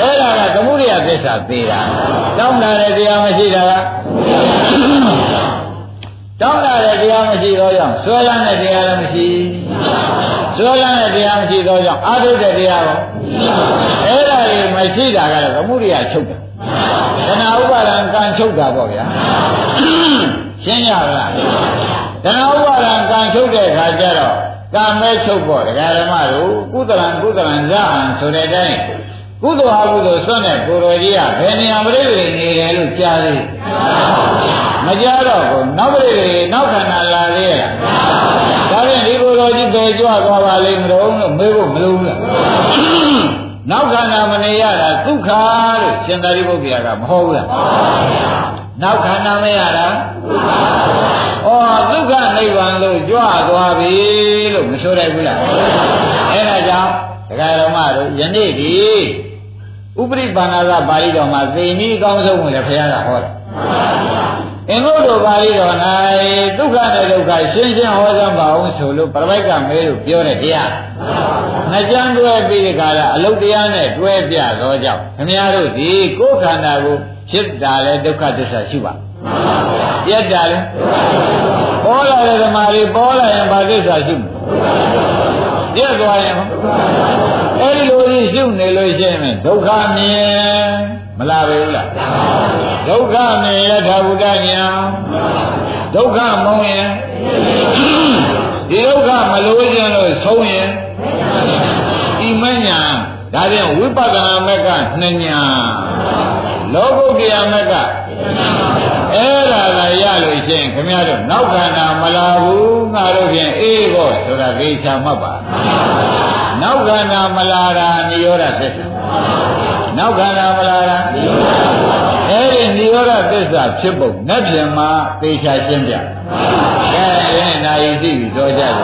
အဲ့ဒါကသမုဒိယသစ္စာသေးတာတောင်းတာတဲ့တရားမရှိတာကတောင်းတာတဲ့တရားမရှိတော့ကြောင့်ဆွဲလန်းတဲ့တရားလည်းမရှိဆွဲလန်းတဲ့တရားမရှိတော့ကြောင့်အာထုတဲ့တရားရောအဲ့ဒါတွေမရှိတာကတော့သမုဒိယချုပ်တာတဏှာဥပါဒံကံချုပ်တာပေါ့ဗျာရှင်းရလားတဏှာဥပါဒံကံချုပ်တဲ့အခါကျတော့ ကံမဲချုပ်ပေါ့ဒကာဓမ္မတို့ကုသလံကုသလံဇဟံဆိုတဲ့အတိုင်းကုသိုလ်ဟာကုသိုလ်စွန့်တဲ့ကိုယ်တော်ကြီးကဘယ်နေရာပြိဋိနေတယ်လို့ကြားသေးမကြားတော့ဘူးနောက်ပြိဋိနောက်ခန္ဓာလာသေးရဲ့ဒါဖြင့်ဒီကိုယ်တော်ကြီးပဲကြွသွားပါလိမ့်မလို့လို့မေးဖို့မလိုဘူးလားနောက်ခန္ဓာမနေရတာဒုက္ခလို့ရှင်သာရိပုတ္တရာကမဟုတ်ဘူးလားနောက်ခန္ဓာမရတာဩ ဒုက္ခနိဗ္ဗာန်လို့ကြွသွားပြီလို့မဆိုလိုက်ဘူးလားအဲဒါကြောင့်ဒကာရမတို့ယနေ့ဒီဥပရိပါဏာသပါဠိတော်မှာသိနည်းအကောင်းဆုံးကိုလည်းဘုရားကဟောတယ်အင်္ဂုတ္တပါဠိတော်၌ဒုက္ခနဲ့ဒုက္ခရှင်းရှင်းဟောစမ်းပါအောင်ဆိုလို့ပရမိတ်ကမဲလို့ပြောတဲ့တရားနှစ်ကြမ်းတွဲပြီးဒီကလာအလုတ်တရားနဲ့တွဲပြသောကြောင့်ခင်ဗျားတို့ဒီကိုယ်ခန္ဓာကိုဖြစ်တာလဲဒုက္ခသစ္စာရှိပါ ပြတ်တာလဲပေါ်လာတဲ့ဓမ္မတွေပေါ်လာရင်ဘာသစ္စာရှိမလဲပြတ်သွားရင်အဲ့ဒီလိုကြီးရှုနေလို့ရှိရင်ဒုက္ခမြင်မလားပဲလားဒုက္ခမြင်ယထာဘုဒ္ဓညာဒုက္ခမုံရင်ဒီဒုက္ခမလို့ခြင်းလို့ဆုံးရင်ဒီမညာဒါပြန်ဝိပဿနာမက်ကနှစ်ညာလောကုတ္တရာမက်က အဲ့ဒါကရလို့ရှိရင်ခင်ဗျားတို့နောက်ခန္ဓာမလာဘူးငါတို့ဖြင့်အေးဖို့ဆိုတာသိချာမှတ်ပါနောက်ခန္ဓာမလာတာနိရောဓသစ္စာနောက်ခန္ဓာမလာတာအဲ့ဒီနိရောဓသစ္စာဖြစ်ပုံနဲ့ပြန်မှာသိချာရှင်းပြကဲအဲ့ဒါဤသိပြီတော့ကြတယ်